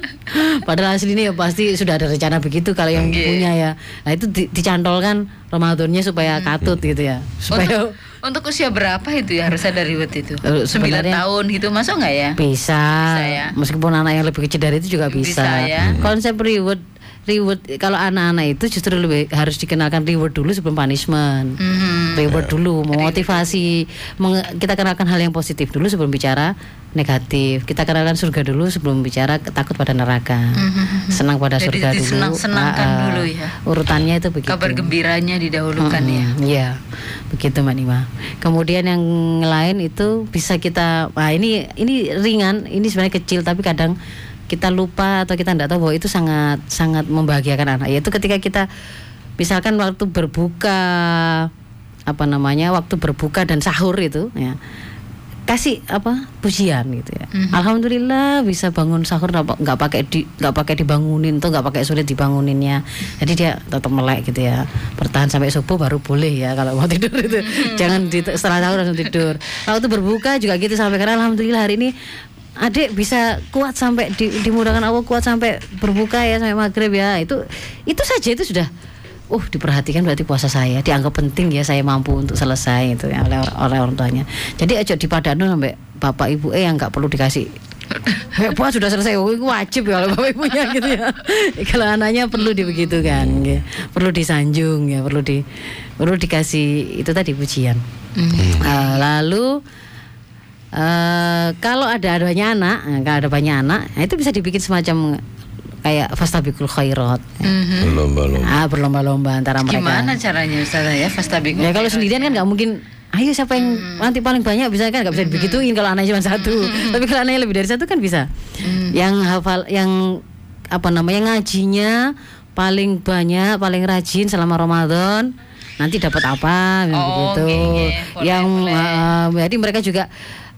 [SPEAKER 4] padahal aslinya ya pasti sudah ada rencana begitu kalau yang
[SPEAKER 3] Oke.
[SPEAKER 4] punya ya nah itu di- dicantolkan Ramadannya supaya katut gitu ya supaya
[SPEAKER 3] Untuk, untuk usia berapa itu ya harus ada reward itu?
[SPEAKER 4] Eh,
[SPEAKER 3] Sembilan tahun gitu masuk nggak ya?
[SPEAKER 4] bisa,
[SPEAKER 3] Bisa ya.
[SPEAKER 4] meskipun anak yang lebih kecil dari itu juga bisa,
[SPEAKER 3] Bisa ya.
[SPEAKER 4] konsep reward reward kalau anak-anak itu justru lebih harus dikenalkan reward dulu sebelum punishment
[SPEAKER 3] Mhm.
[SPEAKER 4] Reward dulu memotivasi menge- kita kenalkan hal yang positif dulu sebelum bicara negatif kita kenalkan surga dulu sebelum bicara takut pada neraka senang pada.
[SPEAKER 3] Jadi
[SPEAKER 4] surga dulu
[SPEAKER 3] disenang-senangkan
[SPEAKER 4] Ah, ah.
[SPEAKER 3] dulu ya.
[SPEAKER 4] urutannya itu begitu
[SPEAKER 3] Kabar gembiranya didahulukan ya.
[SPEAKER 4] Mm-mm, Iya, begitu Mbak Nima. Kemudian yang lain itu bisa kita, nah ini ini ringan, ini sebenarnya kecil tapi kadang kita lupa atau kita tidak tahu bahwa itu sangat sangat membahagiakan anak. Yaitu ketika kita misalkan waktu berbuka apa namanya waktu berbuka dan sahur itu ya. Kasih apa pujian gitu ya. Alhamdulillah bisa bangun sahur nggak pa- nggak pakai di nggak pakai dibangunin tuh nggak pakai sulit dibanguninnya. Jadi dia tetap melek gitu ya. Bertahan sampai subuh baru boleh ya kalau mau tidur itu. Jangan di, setelah sahur langsung tidur. Kalau itu berbuka juga gitu sampai karena alhamdulillah hari ini adik bisa kuat sampai di, dimudahkan Allah kuat sampai berbuka ya sampai maghrib ya. Itu itu saja itu sudah uh diperhatikan berarti puasa saya dianggap penting ya saya mampu untuk selesai itu ya oleh, oleh orang tuanya jadi aja dipadano sampai bapak ibu eh yang nggak perlu dikasih Eh, puasa sudah selesai, oh, itu wajib ya kalau bapak ibunya gitu ya. kalau anaknya perlu dibegitukan, ya. perlu disanjung ya, perlu di perlu dikasih itu tadi pujian. Eh, lalu eh kalau ada adanya anak, kalau ada banyak anak, nah itu bisa dibikin semacam kayak fastabikul khairat.
[SPEAKER 5] Lomba-lomba.
[SPEAKER 4] Ah, berlomba-lomba antara mereka.
[SPEAKER 3] Gimana caranya Ustazah ya Fastabikul
[SPEAKER 4] Ya kalau sendirian kan nggak mungkin. Ayo siapa yang nanti paling banyak bisa kan nggak bisa dibegituin kalau anaknya cuma satu. Tapi kalau anaknya lebih dari satu kan bisa. Yang hafal, yang apa namanya ngajinya paling banyak, paling rajin selama Ramadan nanti dapat apa
[SPEAKER 3] Oh,
[SPEAKER 4] begitu.
[SPEAKER 3] Boleh,
[SPEAKER 4] yang uh, jadi mereka juga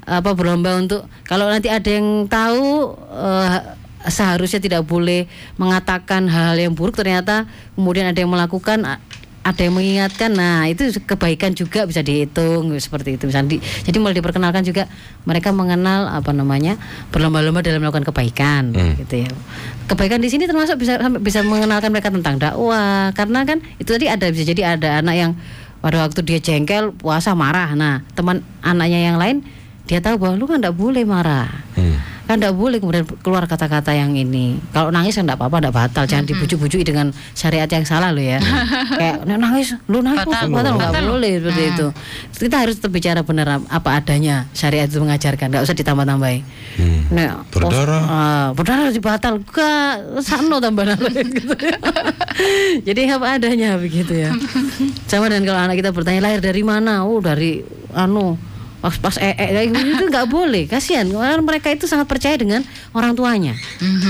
[SPEAKER 4] apa berlomba untuk kalau nanti ada yang tahu uh, seharusnya tidak boleh mengatakan hal yang buruk. Ternyata kemudian ada yang melakukan ada yang mengingatkan. Nah itu kebaikan juga bisa dihitung seperti itu misalnya di- jadi mulai diperkenalkan juga mereka mengenal apa namanya berlomba-lomba dalam melakukan kebaikan gitu ya. Kebaikan di sini termasuk bisa bisa mengenalkan mereka tentang dakwah. Karena kan itu tadi ada bisa jadi ada anak yang pada waktu dia jengkel puasa marah. Nah teman anaknya yang lain dia tahu bahwa lu kan tidak boleh marah.
[SPEAKER 5] Hmm.
[SPEAKER 4] kan tidak boleh kemudian keluar kata-kata yang ini. Kalau nangis kan tidak apa-apa tidak batal. Jangan dibujuk-bujuk dengan syariat yang salah lo ya. Kayak "Nek nangis lu nangis
[SPEAKER 3] Batal,
[SPEAKER 4] batal, batal. nggak boleh seperti itu. Kita harus tetap bicara benar apa adanya syariat itu mengajarkan nggak usah ditambah-tambahin.
[SPEAKER 5] Hmm.
[SPEAKER 4] Nek,
[SPEAKER 5] Berdarah.
[SPEAKER 4] ah, berdarah harus dibatal. Gak sano tambah gitu ya. jadi apa adanya begitu ya. Sama dengan kalau anak kita bertanya lahir dari mana? Oh dari anu pas pas ee gitu itu nggak boleh. Kasihan karena mereka itu sangat percaya dengan orang tuanya.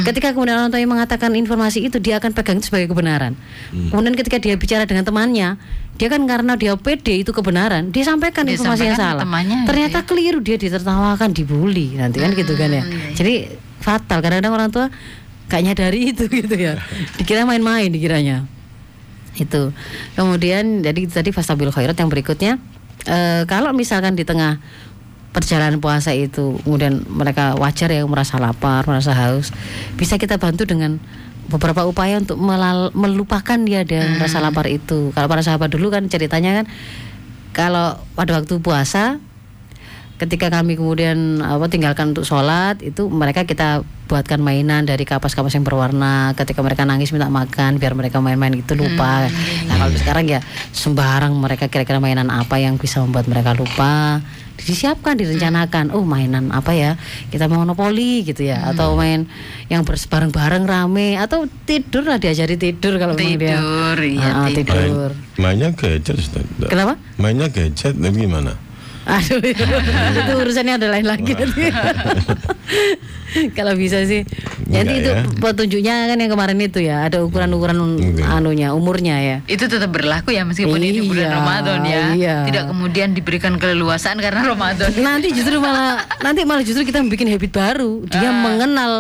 [SPEAKER 4] Ketika kemudian orang tuanya mengatakan informasi itu dia akan pegang itu sebagai kebenaran. Kemudian ketika dia bicara dengan temannya dia kan karena dia pede itu kebenaran dia sampaikan
[SPEAKER 3] Dia
[SPEAKER 4] informasi yang
[SPEAKER 3] sampaikan ke
[SPEAKER 4] salah.
[SPEAKER 3] temannya gitu
[SPEAKER 4] ternyata
[SPEAKER 3] ya.
[SPEAKER 4] keliru dia ditertawakan dibully nanti kan gitu kan ya. Jadi fatal kadang-kadang orang tua gak nyadari itu gitu ya. Dikira main-main dikiranya. Itu. Kemudian jadi tadi fastabil khairat yang berikutnya eh, kalau misalkan di tengah perjalanan puasa itu kemudian mereka wajar ya merasa lapar merasa haus bisa kita bantu dengan beberapa upaya untuk melal- melupakan dia dan rasa lapar itu. Kalau para sahabat dulu kan ceritanya kan kalau pada waktu puasa ketika kami kemudian apa tinggalkan untuk sholat itu mereka kita buatkan mainan dari kapas-kapas yang berwarna. Ketika mereka nangis minta makan biar mereka main-main gitu lupa. Nah kalau sekarang ya sembarang mereka kira-kira mainan apa yang bisa membuat mereka lupa. Disiapkan direncanakan. Oh mainan apa ya? Kita mau monopoli gitu ya. Atau main yang bers- bareng-bareng rame. Atau tidur lah diajari tidur kalau memang dia
[SPEAKER 3] Tidur, iya,
[SPEAKER 4] Ah,
[SPEAKER 3] tidur.
[SPEAKER 4] tidur.
[SPEAKER 5] Mainnya gadget Ustaz.
[SPEAKER 4] Kenapa?
[SPEAKER 5] Mainnya gadget gimana?
[SPEAKER 4] Aduh, itu, urusannya ada lain lagi. Kalau bisa sih. Nanti
[SPEAKER 5] Enggak
[SPEAKER 4] itu
[SPEAKER 5] ya.
[SPEAKER 4] petunjuknya kan yang kemarin itu ya, ada ukuran-ukuran anunya, umurnya ya.
[SPEAKER 3] itu tetap berlaku ya meskipun ini bulan
[SPEAKER 4] Iya,
[SPEAKER 3] Ramadan ya
[SPEAKER 4] iya.
[SPEAKER 3] tidak kemudian diberikan keleluasaan karena Ramadan
[SPEAKER 4] Nanti justru malah nanti malah justru kita bikin habit baru. Dia
[SPEAKER 3] Ah.
[SPEAKER 4] mengenal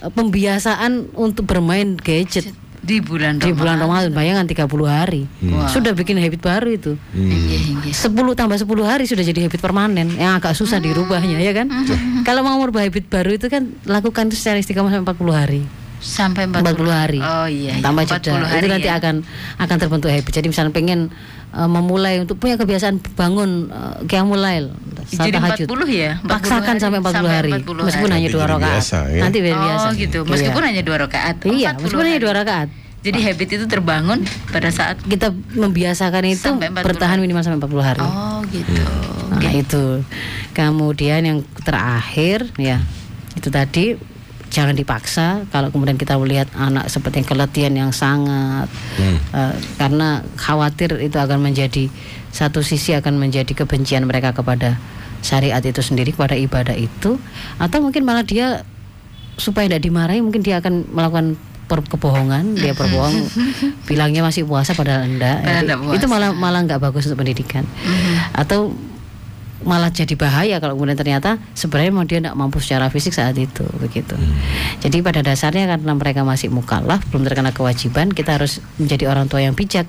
[SPEAKER 4] eh, pembiasaan untuk bermain gadget
[SPEAKER 3] di bulan
[SPEAKER 4] di bulan
[SPEAKER 3] Ramadan
[SPEAKER 4] Ramadan. Bayangkan 30 hari.
[SPEAKER 3] Wah.
[SPEAKER 4] Sudah bikin habit baru itu.
[SPEAKER 3] Iya, iya.
[SPEAKER 4] 10 tambah 10 hari sudah jadi habit permanen yang agak susah dirubahnya ya kan. Kalau mau merubah habit baru itu kan lakukan itu secara istiqomah sampai 40 hari.
[SPEAKER 3] Sampai
[SPEAKER 4] 40 hari.
[SPEAKER 3] oh iya iya,
[SPEAKER 4] Tambah
[SPEAKER 3] 40
[SPEAKER 4] jeda.
[SPEAKER 3] hari
[SPEAKER 4] itu nanti
[SPEAKER 3] ya.
[SPEAKER 4] akan akan terbentuk habit. Jadi misalnya pengen uh, memulai untuk punya kebiasaan bangun uh, qiyamul lail, salat
[SPEAKER 3] Jadi
[SPEAKER 4] tahajud.
[SPEAKER 3] 40 ya? 40
[SPEAKER 4] Paksakan
[SPEAKER 3] hari,
[SPEAKER 4] sampai 40
[SPEAKER 3] sampai
[SPEAKER 4] hari.
[SPEAKER 3] 40
[SPEAKER 4] Meskipun
[SPEAKER 3] hari.
[SPEAKER 4] hanya
[SPEAKER 5] Nanti
[SPEAKER 4] dua
[SPEAKER 5] jadi
[SPEAKER 4] rakaat.
[SPEAKER 5] biasa, ya?
[SPEAKER 4] Nanti biar
[SPEAKER 3] oh
[SPEAKER 4] biasa.
[SPEAKER 3] gitu
[SPEAKER 4] Iya.
[SPEAKER 3] meskipun hanya dua rakaat Oh,
[SPEAKER 4] Iya,
[SPEAKER 3] 40
[SPEAKER 4] meskipun hanya
[SPEAKER 3] hari.
[SPEAKER 4] dua rakaat.
[SPEAKER 3] jadi habit itu terbangun pada saat
[SPEAKER 4] Kita membiasakan itu
[SPEAKER 3] 40
[SPEAKER 4] bertahan minimal sampai 40 hari.
[SPEAKER 3] oh gitu
[SPEAKER 4] Nah itu. Kemudian yang terakhir ya itu tadi jangan dipaksa kalau kemudian kita melihat anak seperti yang keletihan yang sangat eh, karena khawatir itu akan menjadi satu sisi akan menjadi kebencian mereka kepada syariat itu sendiri kepada ibadah itu atau mungkin malah dia supaya tidak dimarahi mungkin dia akan melakukan per- kebohongan dia berbohong bilangnya masih puasa padahal enggak.
[SPEAKER 3] Padahal
[SPEAKER 4] Jadi,
[SPEAKER 3] enggak puasa.
[SPEAKER 4] itu malah malah nggak bagus untuk pendidikan. Atau malah jadi bahaya kalau kemudian ternyata sebenarnya mau dia tidak mampu secara fisik saat itu begitu. Jadi pada dasarnya karena mereka masih mukallaf belum terkena kewajiban kita harus menjadi orang tua yang bijak.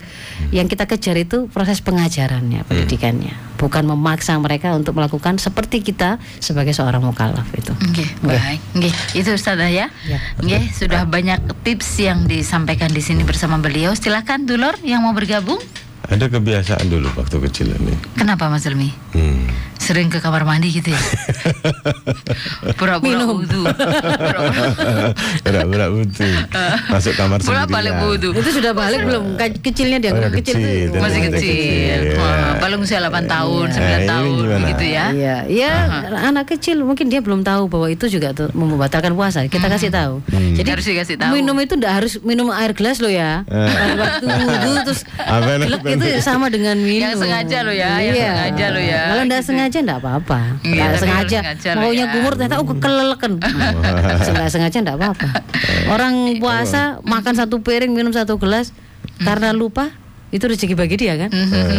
[SPEAKER 4] Yang kita kejar itu proses pengajarannya, pendidikannya, bukan memaksa mereka untuk melakukan seperti kita sebagai seorang mukallaf itu.
[SPEAKER 3] Oke, baik. Oke, itu Ustazah ya.
[SPEAKER 4] Ya.
[SPEAKER 3] Oke, sudah banyak tips yang disampaikan di sini bersama beliau. Silakan Dulur yang mau bergabung.
[SPEAKER 5] Ada kebiasaan dulu waktu kecil ini.
[SPEAKER 3] Kenapa Mas Helmi?
[SPEAKER 5] Hmm.
[SPEAKER 3] Sering ke kamar mandi gitu ya? Pura-pura wudhu. Pura-pura-
[SPEAKER 5] butuh. Masuk kamar
[SPEAKER 3] Pura balik wudhu.
[SPEAKER 4] Itu sudah balik belum? Ke- Kecilnya dia
[SPEAKER 5] Oh,
[SPEAKER 4] kecil,
[SPEAKER 5] kecil. Dan
[SPEAKER 3] Masih kecil.
[SPEAKER 5] kecil,
[SPEAKER 3] Wah,
[SPEAKER 5] ya.
[SPEAKER 3] paling usia 8 tahun,
[SPEAKER 5] Iya.
[SPEAKER 3] 9
[SPEAKER 5] Nah, ini
[SPEAKER 3] tahun
[SPEAKER 5] gimana?
[SPEAKER 3] begitu ya.
[SPEAKER 4] Iya, ya anak kecil mungkin dia belum tahu bahwa itu juga tuh membatalkan puasa. Kita kasih tahu. Jadi
[SPEAKER 3] Harus dikasih tahu.
[SPEAKER 4] minum itu tidak harus minum air gelas loh ya. Pada Waktu wudhu terus
[SPEAKER 5] Yang
[SPEAKER 4] itu sama dengan minum.
[SPEAKER 3] Yang sengaja loh ya, yang
[SPEAKER 4] Iya.
[SPEAKER 3] sengaja loh ya,
[SPEAKER 4] Kalau
[SPEAKER 3] gitu.
[SPEAKER 4] sengaja tidak apa-apa.
[SPEAKER 3] Iya,
[SPEAKER 4] Nggak
[SPEAKER 3] kalau
[SPEAKER 4] sengaja. Maunya
[SPEAKER 3] ya.
[SPEAKER 4] kumur ternyata oh keleleken. Enggak sengaja tidak apa-apa. Orang puasa makan satu piring minum satu gelas karena lupa itu rezeki bagi dia kan.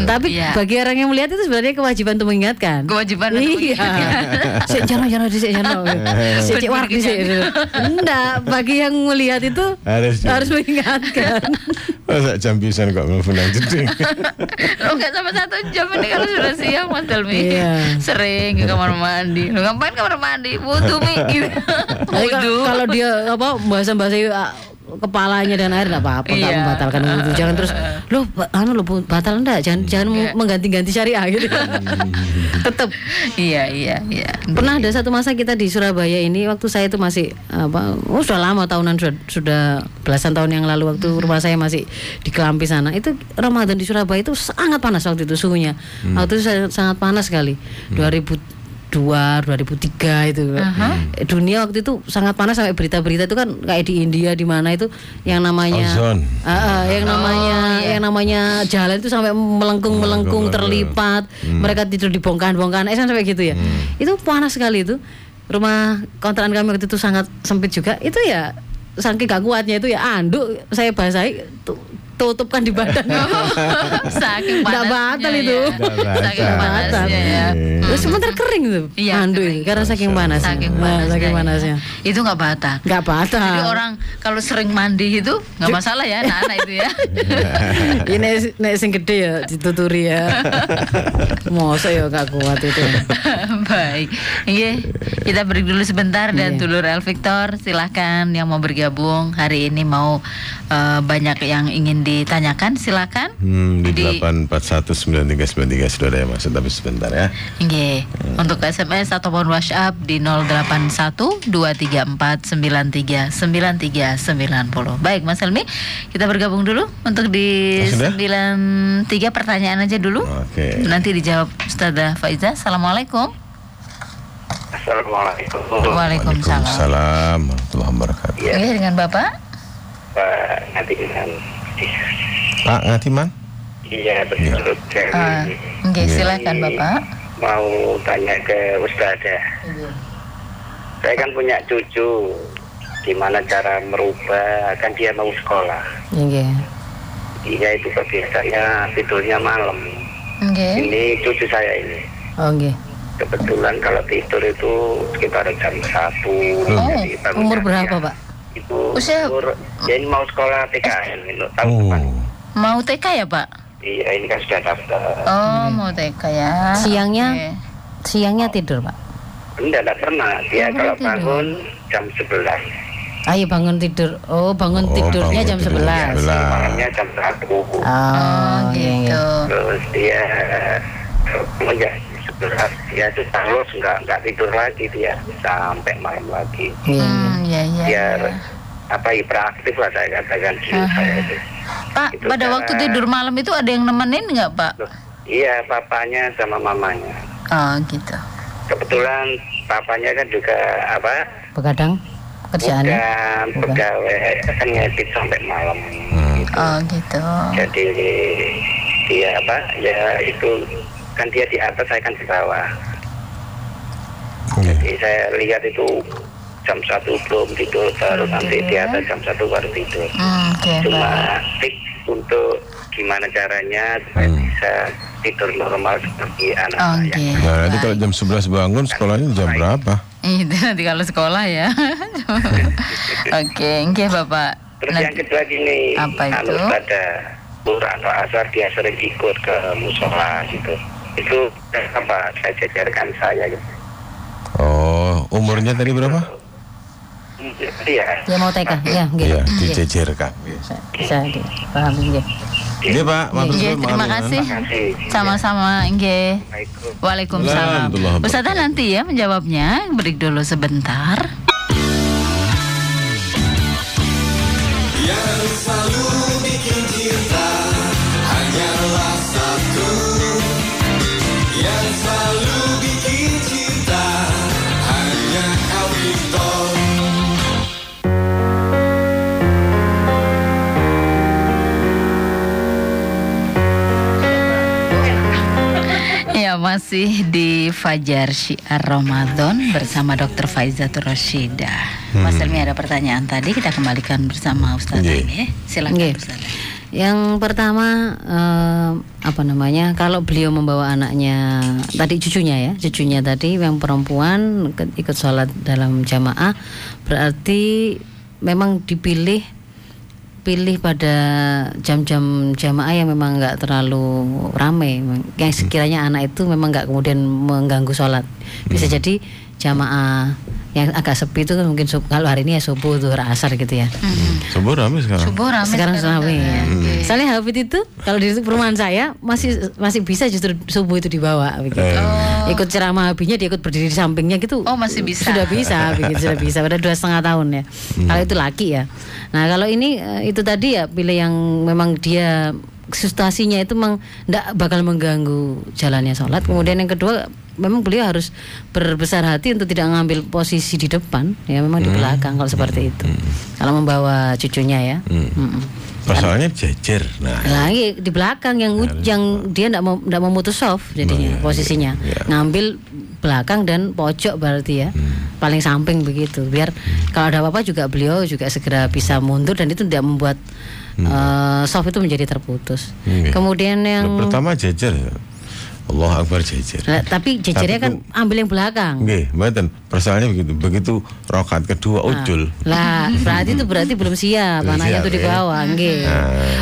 [SPEAKER 4] Tapi
[SPEAKER 3] Iya.
[SPEAKER 4] bagi orang yang melihat itu sebenarnya kewajiban untuk mengingatkan.
[SPEAKER 3] Kewajiban untuk
[SPEAKER 4] Iya. Sik jono jono dhisik jono. Sik cek warak dhisik. Enggak, bagi yang melihat itu
[SPEAKER 5] Harus.
[SPEAKER 4] harus mengingatkan.
[SPEAKER 5] Masa jam pisan kok nelfon nang jeding.
[SPEAKER 3] Lo nggak sampai satu jam ini kalau sudah siang Mas Delmi
[SPEAKER 4] Iya.
[SPEAKER 3] Sering ke kamar mandi Lo ngapain kamar mandi? Wudhu mi gitu
[SPEAKER 4] Tapi ka-
[SPEAKER 3] Wudhu
[SPEAKER 4] kalau dia apa bahasa-bahasa ah, kepalanya dan air enggak apa-apa enggak
[SPEAKER 3] Iya.
[SPEAKER 4] membatalkan wudhu. Jangan terus lo anu lo batal enggak? Jangan jangan
[SPEAKER 3] Iya.
[SPEAKER 4] mengganti-ganti syariah gitu. Tetap
[SPEAKER 3] Iya iya iya
[SPEAKER 4] pernah ada satu masa kita di Surabaya ini waktu saya itu masih apa oh sudah lama tahunan sudah, sudah belasan tahun yang lalu waktu rumah saya masih di Kelampi sana itu Ramadan di Surabaya itu sangat panas waktu itu suhunya waktu itu sangat, panas sekali 2012 2002 2003 itu. Eh, dunia waktu itu sangat panas sampai berita-berita itu kan kayak di India di mana itu yang namanya. Ah, ah, yang namanya yang namanya jalan itu sampai melengkung melengkung terlipat. Mereka tidur di bongkahan-bongkahan eh sampai gitu ya. Itu panas sekali itu. Rumah kontrakan kami waktu itu sangat sempit juga. Itu ya saking gak kuatnya itu ya anduk saya basahi tu- tutupkan di badan
[SPEAKER 3] Saking
[SPEAKER 4] Nggak
[SPEAKER 3] panasnya
[SPEAKER 4] batal
[SPEAKER 3] ya.
[SPEAKER 4] itu.
[SPEAKER 5] Nggak
[SPEAKER 3] Saking
[SPEAKER 5] batal.
[SPEAKER 3] panasnya ya.
[SPEAKER 4] Terus sebentar kering tuh
[SPEAKER 3] Iya, kering.
[SPEAKER 4] ini karena saking panas
[SPEAKER 3] Saking panasnya.
[SPEAKER 4] saking
[SPEAKER 3] ya.
[SPEAKER 4] panasnya
[SPEAKER 3] Itu nggak batal.
[SPEAKER 4] nggak batal
[SPEAKER 3] Jadi orang kalau sering mandi itu nggak masalah ya anak-anak itu ya.
[SPEAKER 4] ini nek sing gede ya dituturi ya masa ya gak kuat itu
[SPEAKER 3] Baik, Iya, kita break dulu sebentar dan
[SPEAKER 4] Iya.
[SPEAKER 3] dulur El Victor silahkan yang mau bergabung hari ini mau eh, banyak yang ingin ditanyakan silakan.
[SPEAKER 5] Hmm, di
[SPEAKER 3] Di-
[SPEAKER 5] 8419393 sudah ada yang masuk tapi sebentar ya.
[SPEAKER 3] Nggih. Untuk SMS ataupun WhatsApp di 081234939390. Baik, Mas Helmi, kita bergabung dulu untuk di
[SPEAKER 5] Oh, sudah?
[SPEAKER 3] 93 pertanyaan aja dulu.
[SPEAKER 5] Oke.
[SPEAKER 3] Nanti dijawab Ustazah Faiza. Assalamualaikum.
[SPEAKER 6] Assalamualaikum
[SPEAKER 3] Waalaikumsalam.
[SPEAKER 5] Waalaikumsalam warahmatullahi wabarakatuh.
[SPEAKER 6] Iya.
[SPEAKER 3] Nggih, dengan Bapak?
[SPEAKER 6] Pak nanti dengan
[SPEAKER 5] Pak Ngatiman?
[SPEAKER 6] Iya betul Jadi,
[SPEAKER 3] Ah, nggih, silakan Bapak.
[SPEAKER 6] mau tanya ke Ustazah Saya kan punya cucu Gimana cara merubah Kan dia mau sekolah
[SPEAKER 4] Nggih.
[SPEAKER 6] Iya itu biasanya tidurnya malam
[SPEAKER 3] Nggih.
[SPEAKER 6] Ini cucu saya ini
[SPEAKER 4] Oh nggih.
[SPEAKER 6] Kebetulan kalau tidur itu sekitar jam satu
[SPEAKER 3] Oh,
[SPEAKER 4] Umur berapa. Pak?
[SPEAKER 6] Itu
[SPEAKER 3] Usia-
[SPEAKER 6] umur Ya ini mau sekolah PKN itu tahun depan
[SPEAKER 5] Oh.
[SPEAKER 3] Mau TK ya, Pak?
[SPEAKER 6] Iya ini kan sudah daftar
[SPEAKER 3] Oh, mau TK ya.
[SPEAKER 4] Siangnya?
[SPEAKER 3] Oke.
[SPEAKER 4] Siangnya tidur, Pak.
[SPEAKER 6] Enggak, enggak pernah. Dia
[SPEAKER 3] Nggak
[SPEAKER 6] kalau
[SPEAKER 3] tidur.
[SPEAKER 6] bangun jam 11.
[SPEAKER 4] Ayo bangun tidur. Oh, bangun
[SPEAKER 5] Oh,
[SPEAKER 4] tidurnya
[SPEAKER 5] bangun
[SPEAKER 4] jam
[SPEAKER 5] tidurnya
[SPEAKER 4] 11.
[SPEAKER 5] Sebelas.
[SPEAKER 6] Malamnya jam 1.
[SPEAKER 4] Oh,
[SPEAKER 3] Oh,
[SPEAKER 4] iya, iya.
[SPEAKER 3] gitu.
[SPEAKER 6] Terus dia semenjak 11 dia itu terus enggak enggak tidur lagi dia sampai malam lagi.
[SPEAKER 4] Iya, iya.
[SPEAKER 3] Hmm, ya, ya.
[SPEAKER 6] Biar
[SPEAKER 3] ya.
[SPEAKER 6] apa hiperaktif lah saya katakan diri
[SPEAKER 3] Aha.
[SPEAKER 6] saya itu.
[SPEAKER 3] Pak,
[SPEAKER 6] Itu
[SPEAKER 3] pada
[SPEAKER 6] cara-
[SPEAKER 3] waktu tidur malam itu ada yang nemenin nggak, Pak?
[SPEAKER 6] Loh, Iya, papanya sama mamanya.
[SPEAKER 3] Oh, gitu.
[SPEAKER 6] Kebetulan papanya kan juga apa?
[SPEAKER 4] Begadang kerjaannya.
[SPEAKER 6] Bukan
[SPEAKER 4] Bukan.
[SPEAKER 6] pegawai kan ngedit sampai malam.
[SPEAKER 5] Hmm.
[SPEAKER 6] gitu.
[SPEAKER 3] Oh, gitu.
[SPEAKER 6] jadi dia apa ya itu kan dia di atas saya kan di bawah
[SPEAKER 5] Oke.
[SPEAKER 6] jadi saya lihat itu jam satu belum tidur baru nanti di atas jam satu baru tidur
[SPEAKER 3] oke, Pak.
[SPEAKER 6] cuma tips untuk gimana caranya supaya
[SPEAKER 5] Hmm.
[SPEAKER 6] bisa tidur normal seperti anak
[SPEAKER 3] Oh,
[SPEAKER 6] saya.
[SPEAKER 5] Nah, nanti kalau jam 11 bangun sekolahnya jam berapa?
[SPEAKER 3] Itu nanti kalau sekolah ya. Oke, oke Bapak.
[SPEAKER 6] terus yang kedua gini
[SPEAKER 3] Apa itu?
[SPEAKER 6] anu pada Lur atau asar dia sering ikut ke musola gitu itu apa saya jajarkan saya gitu
[SPEAKER 5] Oh, umurnya tadi berapa?
[SPEAKER 6] Iya.
[SPEAKER 4] Ya mau TK, ya, nggih.
[SPEAKER 5] Iya,
[SPEAKER 4] Nggih.
[SPEAKER 5] dijejerkan.
[SPEAKER 4] Bisa, bisa dipahami nggih.
[SPEAKER 5] Iya, Pak. Matur suwun,
[SPEAKER 3] terima kasih. Sama-sama, nggih. Waalaikumsalam. Ustazah nanti ya menjawabnya. Break dulu sebentar.
[SPEAKER 1] Yang selalu bikin cinta
[SPEAKER 3] masih di Fajar Syiar Ramadan bersama Dr. Faizatul Rasyida. Mas Elmi ada pertanyaan tadi kita kembalikan bersama Ustazah
[SPEAKER 5] Nggih.
[SPEAKER 3] ini. ya. Silakan
[SPEAKER 4] Nggih.
[SPEAKER 3] Ustazah.
[SPEAKER 4] Yang pertama eh, apa namanya? Kalau beliau membawa anaknya tadi cucunya ya, cucunya tadi yang perempuan ikut sholat dalam jamaah, berarti memang dipilih pilih pada jam-jam jamaah yang memang nggak terlalu ramai, yang sekiranya anak itu memang nggak kemudian mengganggu sholat. Bisa jadi jamaah yang agak sepi itu kan mungkin sub- kalau hari ini ya subuh tuh asar gitu ya.
[SPEAKER 5] Subuh rame sekarang.
[SPEAKER 3] Subuh ramai
[SPEAKER 4] sekarang ramai ya.
[SPEAKER 3] Nggih.
[SPEAKER 4] Soalnya Hafid itu kalau di perumahan saya masih masih bisa justru subuh itu dibawa begitu.
[SPEAKER 5] Eh.
[SPEAKER 4] Ikut ceramah Habibnya dia ikut berdiri di sampingnya gitu.
[SPEAKER 3] Oh, masih bisa.
[SPEAKER 4] Sudah bisa begitu sudah bisa pada dua setengah tahun ya. Kalau itu laki ya. Nah kalau ini eh, itu tadi ya pilih yang memang dia situasinya itu memang tidak bakal mengganggu jalannya sholat. Kemudian yang kedua memang beliau harus berbesar hati untuk tidak mengambil posisi di depan ya memang di belakang kalau seperti itu. Kalau membawa cucunya ya. Mm-mm.
[SPEAKER 5] Persoalannya jejer. Nah,
[SPEAKER 4] lagi di belakang yang u- yang dia tidak mau tidak memutus soft jadinya
[SPEAKER 5] Iya,
[SPEAKER 4] posisinya.
[SPEAKER 5] iya.
[SPEAKER 4] ngambil belakang dan pojok berarti ya. Paling samping begitu biar kalau ada apa-apa juga beliau juga segera bisa mundur dan itu tidak membuat eh, soft itu menjadi terputus.
[SPEAKER 5] Iya.
[SPEAKER 4] kemudian yang
[SPEAKER 5] pertama jejer. Allah Akbar jejer.
[SPEAKER 4] Lah, tapi jejernya kan ambil yang belakang
[SPEAKER 5] Nggih, mboten. Persoalannya begitu. Begitu rokat kedua ucul.
[SPEAKER 4] lah berarti itu berarti belum siap anaknya tuh di
[SPEAKER 5] ya.
[SPEAKER 4] bawah nggih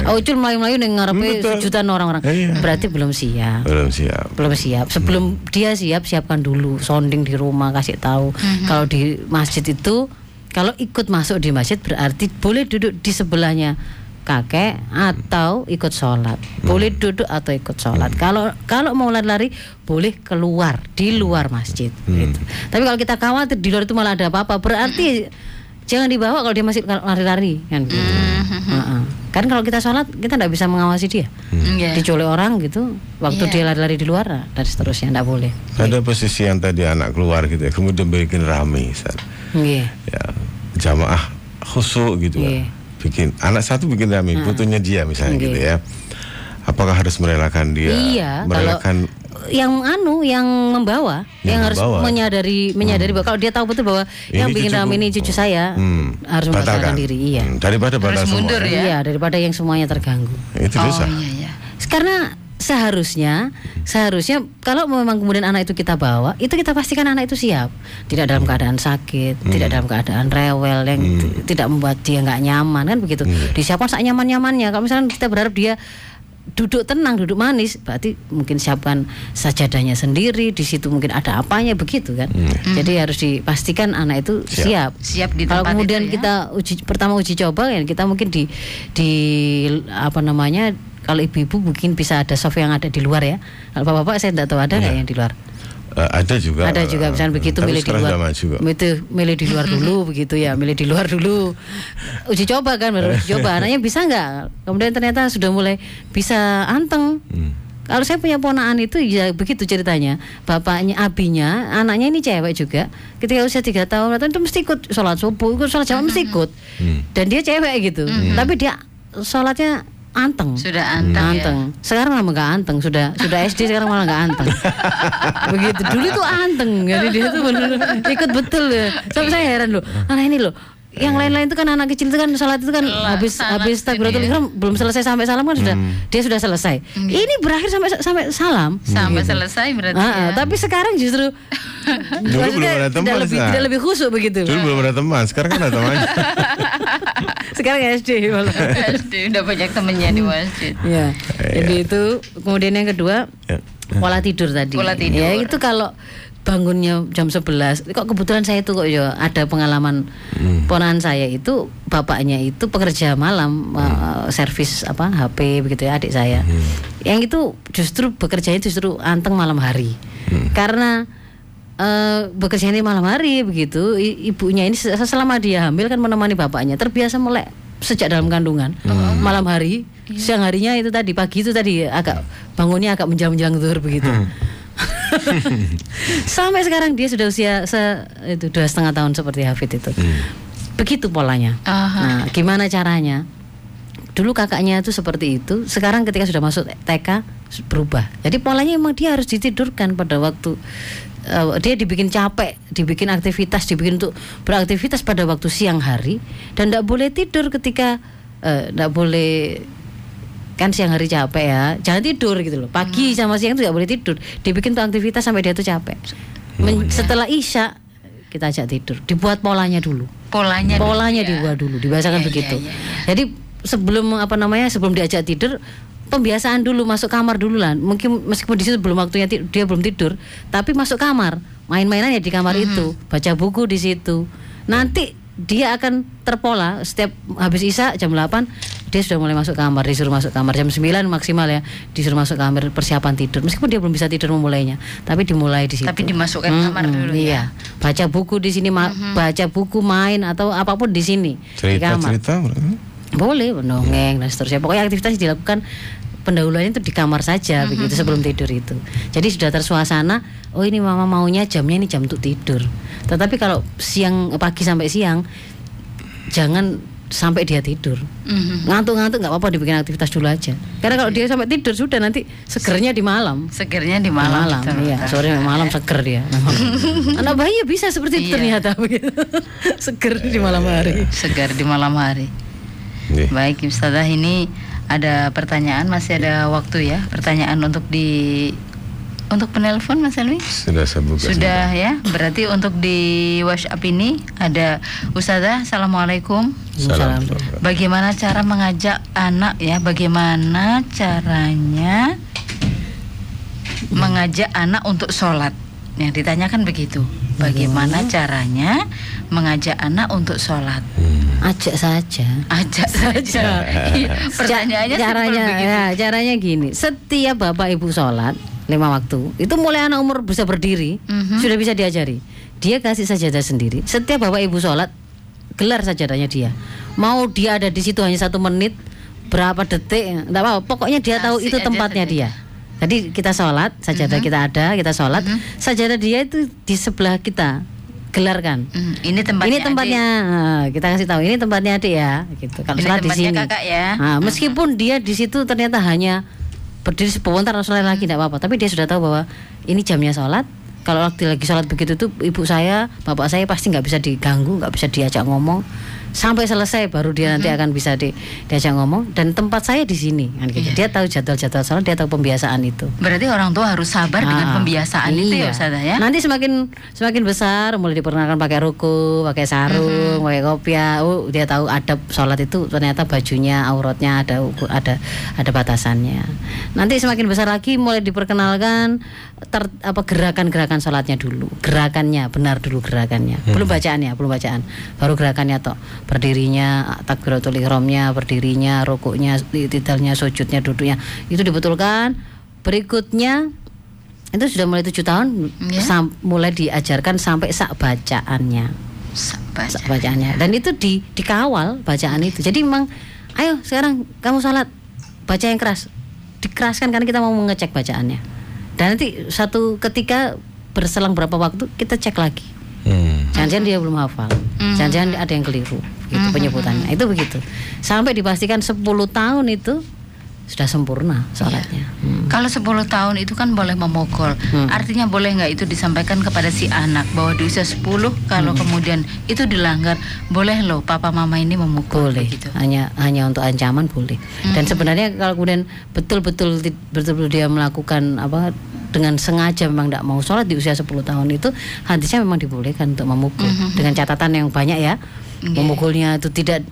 [SPEAKER 5] Ah.
[SPEAKER 4] ucul melayu-melayu ning ngarepe sejutaan orang-orang
[SPEAKER 5] Iya.
[SPEAKER 4] berarti belum siap
[SPEAKER 5] Belum siap.
[SPEAKER 4] belum siap. Sebelum dia siap, siapkan dulu sounding di rumah, kasih tahu. Kalau di masjid itu, kalau ikut masuk di masjid berarti boleh duduk di sebelahnya kakek atau ikut sholat. Boleh duduk atau ikut sholat. Kalau kalau mau lari-lari boleh keluar di luar masjid. gitu. Tapi kalau kita khawatir di luar itu malah ada apa-apa, berarti jangan dibawa kalau dia masih lari-lari kan. gitu. Heeh. Kan kalau kita sholat kita tidak bisa mengawasi dia
[SPEAKER 3] Iya.
[SPEAKER 4] diculik orang gitu waktu
[SPEAKER 3] Iya.
[SPEAKER 4] dia lari-lari di luar nah, dan seterusnya enggak boleh
[SPEAKER 5] Ada posisi yang tadi anak keluar gitu ya, kemudian bikin rame, Ustaz.
[SPEAKER 4] Iya.
[SPEAKER 5] ya jamaah khusuk gitu kan. Bikin anak satu bikin rame, butuhnya dia misalnya
[SPEAKER 4] Iya.
[SPEAKER 5] gitu ya. Apakah harus merelakan dia?
[SPEAKER 4] iya kalau
[SPEAKER 5] merelakan
[SPEAKER 4] yang anu yang membawa
[SPEAKER 5] Yang
[SPEAKER 4] yang, harus
[SPEAKER 5] membawa.
[SPEAKER 4] menyadari menyadari bahwa kalau dia tahu betul bahwa
[SPEAKER 5] Ini
[SPEAKER 4] yang bikin rame ini cucu saya
[SPEAKER 5] hmm,
[SPEAKER 4] harus membatalkan
[SPEAKER 5] batalkan.
[SPEAKER 4] diri iya
[SPEAKER 5] Hmm, daripada semua.
[SPEAKER 3] mundur ya?
[SPEAKER 4] iya daripada yang semuanya terganggu
[SPEAKER 5] Itu
[SPEAKER 3] Oh
[SPEAKER 5] dosa.
[SPEAKER 3] iya iya.
[SPEAKER 4] karena seharusnya seharusnya kalau memang kemudian anak itu kita bawa itu kita pastikan anak itu siap. Tidak dalam keadaan sakit tidak dalam keadaan rewel yang t- tidak membuat dia nggak nyaman kan begitu. Disiapkan sak nyaman nyamannya kalau misalnya kita berharap dia duduk tenang duduk manis berarti mungkin siapkan sajadahnya sendiri di situ mungkin ada apanya begitu kan. Jadi harus dipastikan anak itu siap,
[SPEAKER 3] Siap. Di
[SPEAKER 4] kalau kemudian
[SPEAKER 3] itu ya.
[SPEAKER 4] kita uji pertama uji coba ya kita mungkin di di apa namanya kalau ibu-ibu mungkin bisa ada soft yang ada di luar ya. Kalau bapak-bapak saya tidak tahu ada nggak yang di luar?
[SPEAKER 5] Eh, ada juga.
[SPEAKER 4] ada juga misalnya
[SPEAKER 5] eh,
[SPEAKER 4] begitu milih di luar. itu milih di luar dulu begitu ya milih di luar dulu. Uji coba kan baru uji coba. Anaknya bisa nggak? Kemudian ternyata sudah mulai bisa anteng.
[SPEAKER 5] Hmm.
[SPEAKER 4] kalau saya punya ponaan itu ya begitu ceritanya. Bapaknya abinya anaknya ini cewek juga. Ketika usia tiga tahun itu mesti ikut sholat subuh ikut sholat jamaah mesti ikut.
[SPEAKER 5] Hmm.
[SPEAKER 4] dan dia cewek gitu. Tapi dia sholatnya anteng
[SPEAKER 3] Sudah anteng, ya.
[SPEAKER 4] anteng. Sekarang malah nggak anteng, sudah sudah SD sekarang malah nggak anteng. Begitu dulu tuh anteng, jadi dia tuh bener ikut betul ya. Sampai saya heran loh, anak ini loh. Yang lain-lain itu kan anak kecil itu kan sholat itu kan habis
[SPEAKER 3] salat
[SPEAKER 4] habis takbiratul
[SPEAKER 3] ini ya.
[SPEAKER 4] ihram belum selesai sampai salam kan sudah dia sudah selesai. Ini berakhir sampai sampai salam.
[SPEAKER 3] Sampai selesai berarti
[SPEAKER 4] Ah, ah,
[SPEAKER 3] ya.
[SPEAKER 4] tapi sekarang justru
[SPEAKER 5] Dulu belum ada teman,
[SPEAKER 4] tidak lebih tidak lebih khusyuk begitu.
[SPEAKER 5] Dulu belum ada teman, sekarang kan ada temannya.
[SPEAKER 4] sekarang SD malah.
[SPEAKER 3] SD udah banyak temennya di masjid.
[SPEAKER 4] Ya. Jadi itu kemudian yang kedua
[SPEAKER 5] Ya.
[SPEAKER 4] pola tidur tadi.
[SPEAKER 3] Pola tidur.
[SPEAKER 4] Ya itu kalau bangunnya jam 11 kok kebetulan saya itu kok ya ada pengalaman ponakan saya itu bapaknya itu pekerja malam eh, servis apa HP begitu ya adik saya. Yang itu justru bekerjanya justru anteng malam hari. Karena eh bekerja ini malam hari begitu i- ibunya ini se- selama dia hamil kan menemani bapaknya terbiasa melek sejak dalam kandungan. Malam hari siang harinya itu tadi pagi itu tadi agak bangunnya agak menjelang-menjelang zuhur begitu sampai sekarang dia sudah usia se itu dua setengah tahun seperti Hafid itu. Begitu polanya.
[SPEAKER 3] Aha.
[SPEAKER 4] nah gimana caranya? Dulu kakaknya itu seperti itu sekarang ketika sudah masuk TK berubah. Jadi polanya emang dia harus ditidurkan pada waktu eh, dia dibikin capek dibikin aktivitas dibikin untuk beraktivitas pada waktu siang hari dan tidak boleh tidur ketika tidak boleh kan siang hari capek ya. Jangan tidur gitu loh. Pagi sama siang itu nggak boleh tidur. Dibikin tuh aktivitas sampai dia tuh capek. Men- setelah isya kita ajak tidur. Dibuat polanya dulu.
[SPEAKER 3] Polanya dulu
[SPEAKER 4] polanya
[SPEAKER 3] ya.
[SPEAKER 4] dibuat dulu dibahasakan
[SPEAKER 3] Iya,
[SPEAKER 4] begitu.
[SPEAKER 3] iya, iya,
[SPEAKER 4] jadi sebelum apa namanya sebelum diajak tidur pembiasaan dulu masuk kamar dulu lah. Mungkin meskipun di situ belum waktunya dia belum tidur tapi masuk kamar. Main-mainan ya di kamar
[SPEAKER 3] Mhm.
[SPEAKER 4] itu baca buku di situ. Nanti dia akan terpola setiap habis isya jam 8 dia sudah mulai masuk kamar disuruh masuk kamar. Jam 9 maksimal ya disuruh masuk kamar persiapan tidur. Meskipun dia belum bisa tidur memulainya tapi dimulai di situ.
[SPEAKER 3] Tapi dimasukkan
[SPEAKER 4] Mm-mm,
[SPEAKER 3] kamar dulu ya.
[SPEAKER 4] iya. Baca buku di sini ma- baca buku main atau apa pun di sini di kamar.
[SPEAKER 5] Cerita-cerita.
[SPEAKER 4] boleh mendongeng dan seterusnya. Pokoknya aktivitas dilakukan pendahuluannya itu di kamar saja begitu sebelum tidur itu. Jadi sudah tersuasana, oh ini mama maunya jamnya ini jam untuk tidur. Tetapi kalau siang pagi sampai siang jangan sampai dia tidur.
[SPEAKER 3] Mhm.
[SPEAKER 4] Ngantuk-ngantuk nggak apa-apa dibikin aktivitas dulu aja. Karena kalau dia sampai tidur sudah nanti segernya di malam.
[SPEAKER 3] Segernya di
[SPEAKER 4] Di
[SPEAKER 3] malam.
[SPEAKER 4] malam,
[SPEAKER 3] betul,
[SPEAKER 4] iya. Sore malam seger dia. Anak bayi ya bisa seperti itu
[SPEAKER 3] Iya.
[SPEAKER 4] ternyata begitu. seger di malam hari.
[SPEAKER 3] Segar di malam hari.
[SPEAKER 5] Nggih.
[SPEAKER 3] Baik Ustazah ini ada pertanyaan masih ada waktu ya pertanyaan untuk di untuk penelpon Mas Elmi
[SPEAKER 5] Sudah saya buka.
[SPEAKER 3] sudah ya. Berarti untuk di WhatsApp ini ada Ustazah Assalamualaikum.
[SPEAKER 5] Salam.
[SPEAKER 3] Bagaimana cara mengajak anak ya? Bagaimana caranya Mengajak anak untuk sholat? Yang ditanyakan begitu. Bagaimana caranya Mengajak anak untuk sholat?
[SPEAKER 4] Ajak saja.
[SPEAKER 3] Ajak saja. Iya, Pertanyaannya
[SPEAKER 4] Ca- caranya ya, caranya gini. Setiap bapak ibu sholat lima waktu. Itu mulai anak umur bisa berdiri
[SPEAKER 3] Mhm.
[SPEAKER 4] sudah bisa diajari. Dia kasih sajadah sendiri. Setiap bapak ibu sholat gelar sajadahnya dia. Mau dia ada di situ hanya satu menit berapa detik enggak apa pokoknya dia tahu
[SPEAKER 3] Kasih
[SPEAKER 4] itu
[SPEAKER 3] aja
[SPEAKER 4] tempatnya dia. Jadi kita sholat sajadah kita ada kita sholat. Sajadah dia itu di sebelah kita gelarkan.
[SPEAKER 3] Hmm, Ini tempatnya
[SPEAKER 4] ini tempatnya nah, kita kasih tahu ini tempatnya adik ya gitu. Kalau di sini.
[SPEAKER 3] kakak ya.
[SPEAKER 4] Nah, meskipun dia di situ ternyata hanya berdiri sebentar atau sholat lagi tidak apa-apa. Tapi dia sudah tahu bahwa ini jamnya sholat. Kalau waktu lagi sholat begitu tuh ibu saya bapak saya pasti nggak bisa diganggu nggak bisa diajak ngomong sampai selesai baru dia nanti akan bisa di, diajak ngomong dan tempat saya di sini kan gitu.
[SPEAKER 3] Iya.
[SPEAKER 4] dia tahu jadwal-jadwal sholat dia tahu pembiasaan itu
[SPEAKER 3] Berarti orang tua harus sabar dengan
[SPEAKER 4] Ah,
[SPEAKER 3] pembiasaan itu ya
[SPEAKER 4] iya.
[SPEAKER 3] Ustazah ya
[SPEAKER 4] Nanti semakin semakin besar mulai diperkenalkan pakai ruku, pakai sarung,
[SPEAKER 3] Mhm.
[SPEAKER 4] pakai kopiah. Oh, dia tahu adab sholat itu ternyata bajunya, auratnya ada ada ada batasannya. Nanti semakin besar lagi mulai diperkenalkan ter, apa gerakan-gerakan sholatnya dulu. Gerakannya benar dulu gerakannya. Belum bacaannya, belum bacaan. Baru gerakannya toh. Berdirinya, takbiratul ihramnya, berdirinya, rukuknya, tidalnya, sujudnya, duduknya. Itu dibetulkan. Berikutnya itu sudah mulai tujuh tahun
[SPEAKER 3] Ya.
[SPEAKER 4] sam- mulai diajarkan sampai sak bacaannya sak bacaannya dan itu di dikawal bacaan itu jadi memang ayo sekarang kamu salat baca yang keras dikeraskan karena kita mau mengecek bacaannya dan nanti satu ketika berselang berapa waktu kita cek lagi.
[SPEAKER 5] Hmm.
[SPEAKER 4] jangan-jangan dia belum hafal. Jangan-jangan ada yang keliru gitu penyebutannya. Itu begitu. Sampai dipastikan 10 tahun itu sudah sempurna sholatnya Hmm.
[SPEAKER 3] Kalau 10 tahun itu kan boleh memukul.
[SPEAKER 4] Hmm.
[SPEAKER 3] Artinya boleh nggak itu disampaikan kepada si anak bahwa di usia 10 kalau
[SPEAKER 4] Hmm.
[SPEAKER 3] kemudian itu dilanggar, boleh loh papa mama ini memukul
[SPEAKER 4] boleh
[SPEAKER 3] begitu.
[SPEAKER 4] hanya hanya untuk ancaman boleh dan sebenarnya kalau kemudian betul-betul betul-betul dia melakukan apa dengan sengaja memang tidak mau sholat di usia 10 tahun itu hadisnya memang dibolehkan untuk memukul dengan catatan yang banyak ya memukulnya itu tidak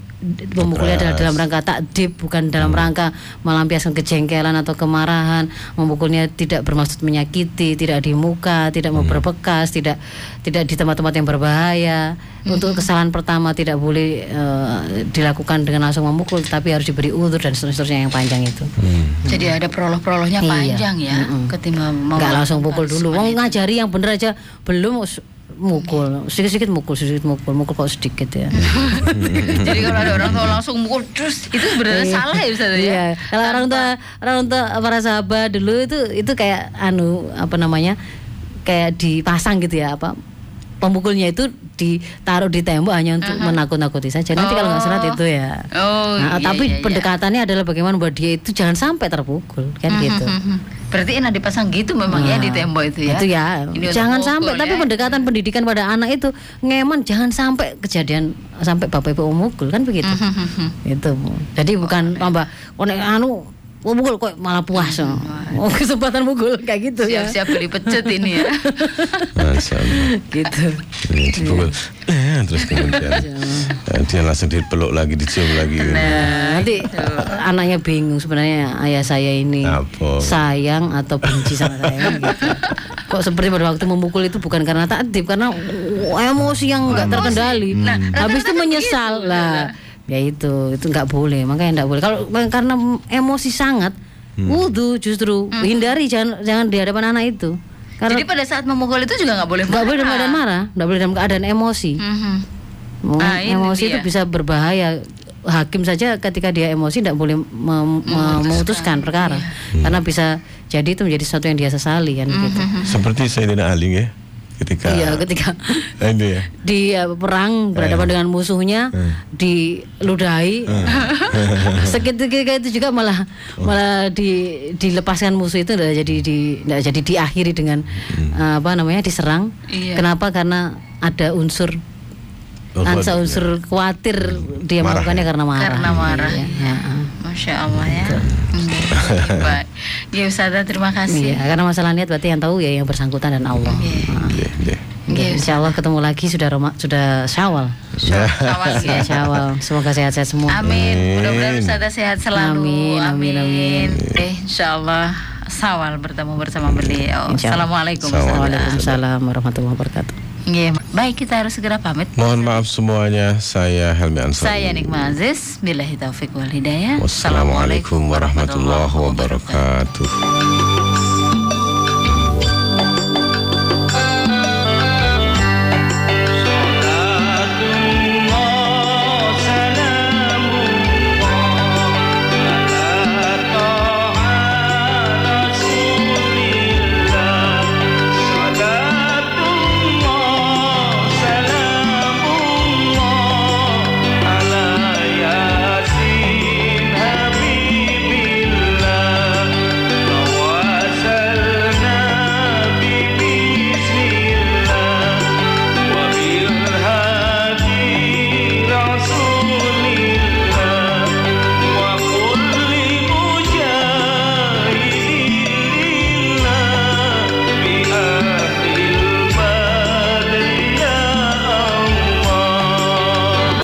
[SPEAKER 4] memukulnya adalah dalam rangka takdib bukan dalam rangka melampiaskan kejengkelan atau kemarahan. Memukulnya tidak bermaksud menyakiti tidak di muka tidak mau berbekas tidak tidak di tempat-tempat yang berbahaya. Untuk kesalahan pertama tidak boleh eh, dilakukan dengan langsung memukul tapi harus diberi udur dan seterusnya yang panjang itu.
[SPEAKER 3] Jadi ada proloh-prolohnya
[SPEAKER 4] Iya.
[SPEAKER 3] panjang ya ketimbang mau
[SPEAKER 4] nggak langsung pukul dulu. Mau ngajari yang bener aja belum mukul sedikit-sedikit mukul sedikit mukul mukul kok sedikit ya
[SPEAKER 3] Jadi kalau ada orang tua langsung mukul terus itu sebenarnya salah ya Ustaz ya.
[SPEAKER 4] Iya, kalau orang tua orang tua para sahabat dulu itu itu kayak anu apa namanya? kayak dipasang gitu ya apa pemukulnya itu ditaruh di tembok hanya untuk menakut-nakuti saja. Nanti kalau nggak salah itu ya.
[SPEAKER 3] Oh,
[SPEAKER 4] Nah,
[SPEAKER 3] iya,
[SPEAKER 4] tapi
[SPEAKER 3] iya, iya.
[SPEAKER 4] pendekatannya adalah bagaimana buat dia itu jangan sampai terpukul kan gitu.
[SPEAKER 3] Mhm. Berarti enak dipasang gitu memang ya di tembok itu ya.
[SPEAKER 4] Itu ya.
[SPEAKER 3] Ini
[SPEAKER 4] jangan sampai tapi
[SPEAKER 3] ya.
[SPEAKER 4] pendekatan pendidikan pada anak itu ngeman jangan sampai kejadian sampai bapak ibu mukul kan begitu.
[SPEAKER 3] Mhm.
[SPEAKER 4] itu. Jadi bukan tambah konek anu oh, mukul kok malah puas. Oh, kesempatan mukul kayak gitu ya.
[SPEAKER 3] Siap-siap beli pecut ini ya.
[SPEAKER 5] Masya Allah.
[SPEAKER 4] gitu.
[SPEAKER 5] Ini dipukul. Eh, terus kemudian eh, dia langsung dipeluk lagi, dicium lagi.
[SPEAKER 4] Nah, nanti anaknya bingung sebenarnya ayah saya ini
[SPEAKER 5] Apa?
[SPEAKER 4] sayang atau benci sama saya gitu. Kok seperti pada waktu memukul itu bukan karena takdib karena emosi yang nggak terkendali.
[SPEAKER 3] Nah,
[SPEAKER 4] habis itu menyesal lah. Ya itu itu nggak boleh makanya nggak boleh. Kalau karena emosi sangat wudhu justru hindari jangan jangan di hadapan anak itu. Karena
[SPEAKER 3] Jadi pada saat memukul itu juga nggak boleh
[SPEAKER 4] nggak boleh dalam
[SPEAKER 3] marah.
[SPEAKER 4] keadaan marah, nggak boleh dalam keadaan emosi. Oh,
[SPEAKER 3] Ah,
[SPEAKER 4] emosi itu bisa berbahaya hakim saja ketika dia emosi tidak boleh mem- memutuskan perkara karena bisa jadi itu menjadi sesuatu yang dia sesali kan gitu.
[SPEAKER 5] Seperti Sayyidina Ali ya ketika
[SPEAKER 4] Iya, ketika
[SPEAKER 5] Eh, ini ya.
[SPEAKER 4] di uh, perang berhadapan dengan musuhnya diludahi seketika itu juga malah malah di dilepaskan musuh itu tidak jadi di tidak jadi diakhiri dengan uh, apa namanya diserang
[SPEAKER 3] Iya.
[SPEAKER 4] kenapa karena ada unsur
[SPEAKER 5] Oh,
[SPEAKER 4] ansa
[SPEAKER 5] khawatir,
[SPEAKER 4] unsur khawatir dia
[SPEAKER 5] Marah
[SPEAKER 4] melakukannya
[SPEAKER 5] ya?
[SPEAKER 4] karena marah
[SPEAKER 3] Karena marah.
[SPEAKER 4] Iya, ya.
[SPEAKER 3] Masya Allah ya. Hmm. Ya Ustazah terima kasih.
[SPEAKER 4] Iya, karena masalah niat berarti yang tahu ya yang bersangkutan dan Allah. Nah,
[SPEAKER 5] Iya, iya.
[SPEAKER 4] iya, Insya Allah ketemu lagi sudah Roma, sudah Syawal.
[SPEAKER 3] Syawal ya.
[SPEAKER 4] Ya, Syawal. Semoga sehat-sehat semua.
[SPEAKER 3] Amin. Mudah-mudahan Ustazah sehat selalu.
[SPEAKER 4] Amin, amin, amin.
[SPEAKER 3] Eh, insya Allah Sawal bertemu bersama beliau.
[SPEAKER 4] Insya Allah.
[SPEAKER 3] Assalamualaikum.
[SPEAKER 5] Assalamualaikum.
[SPEAKER 4] Warahmatullahi wabarakatuh.
[SPEAKER 3] Iya, baik kita harus segera pamit.
[SPEAKER 5] Mohon maaf semuanya, saya Helmi Ansari.
[SPEAKER 3] Saya Nikma Aziz, billahi taufiq wal hidayah.
[SPEAKER 5] Wassalamualaikum warahmatullahi wabarakatuh.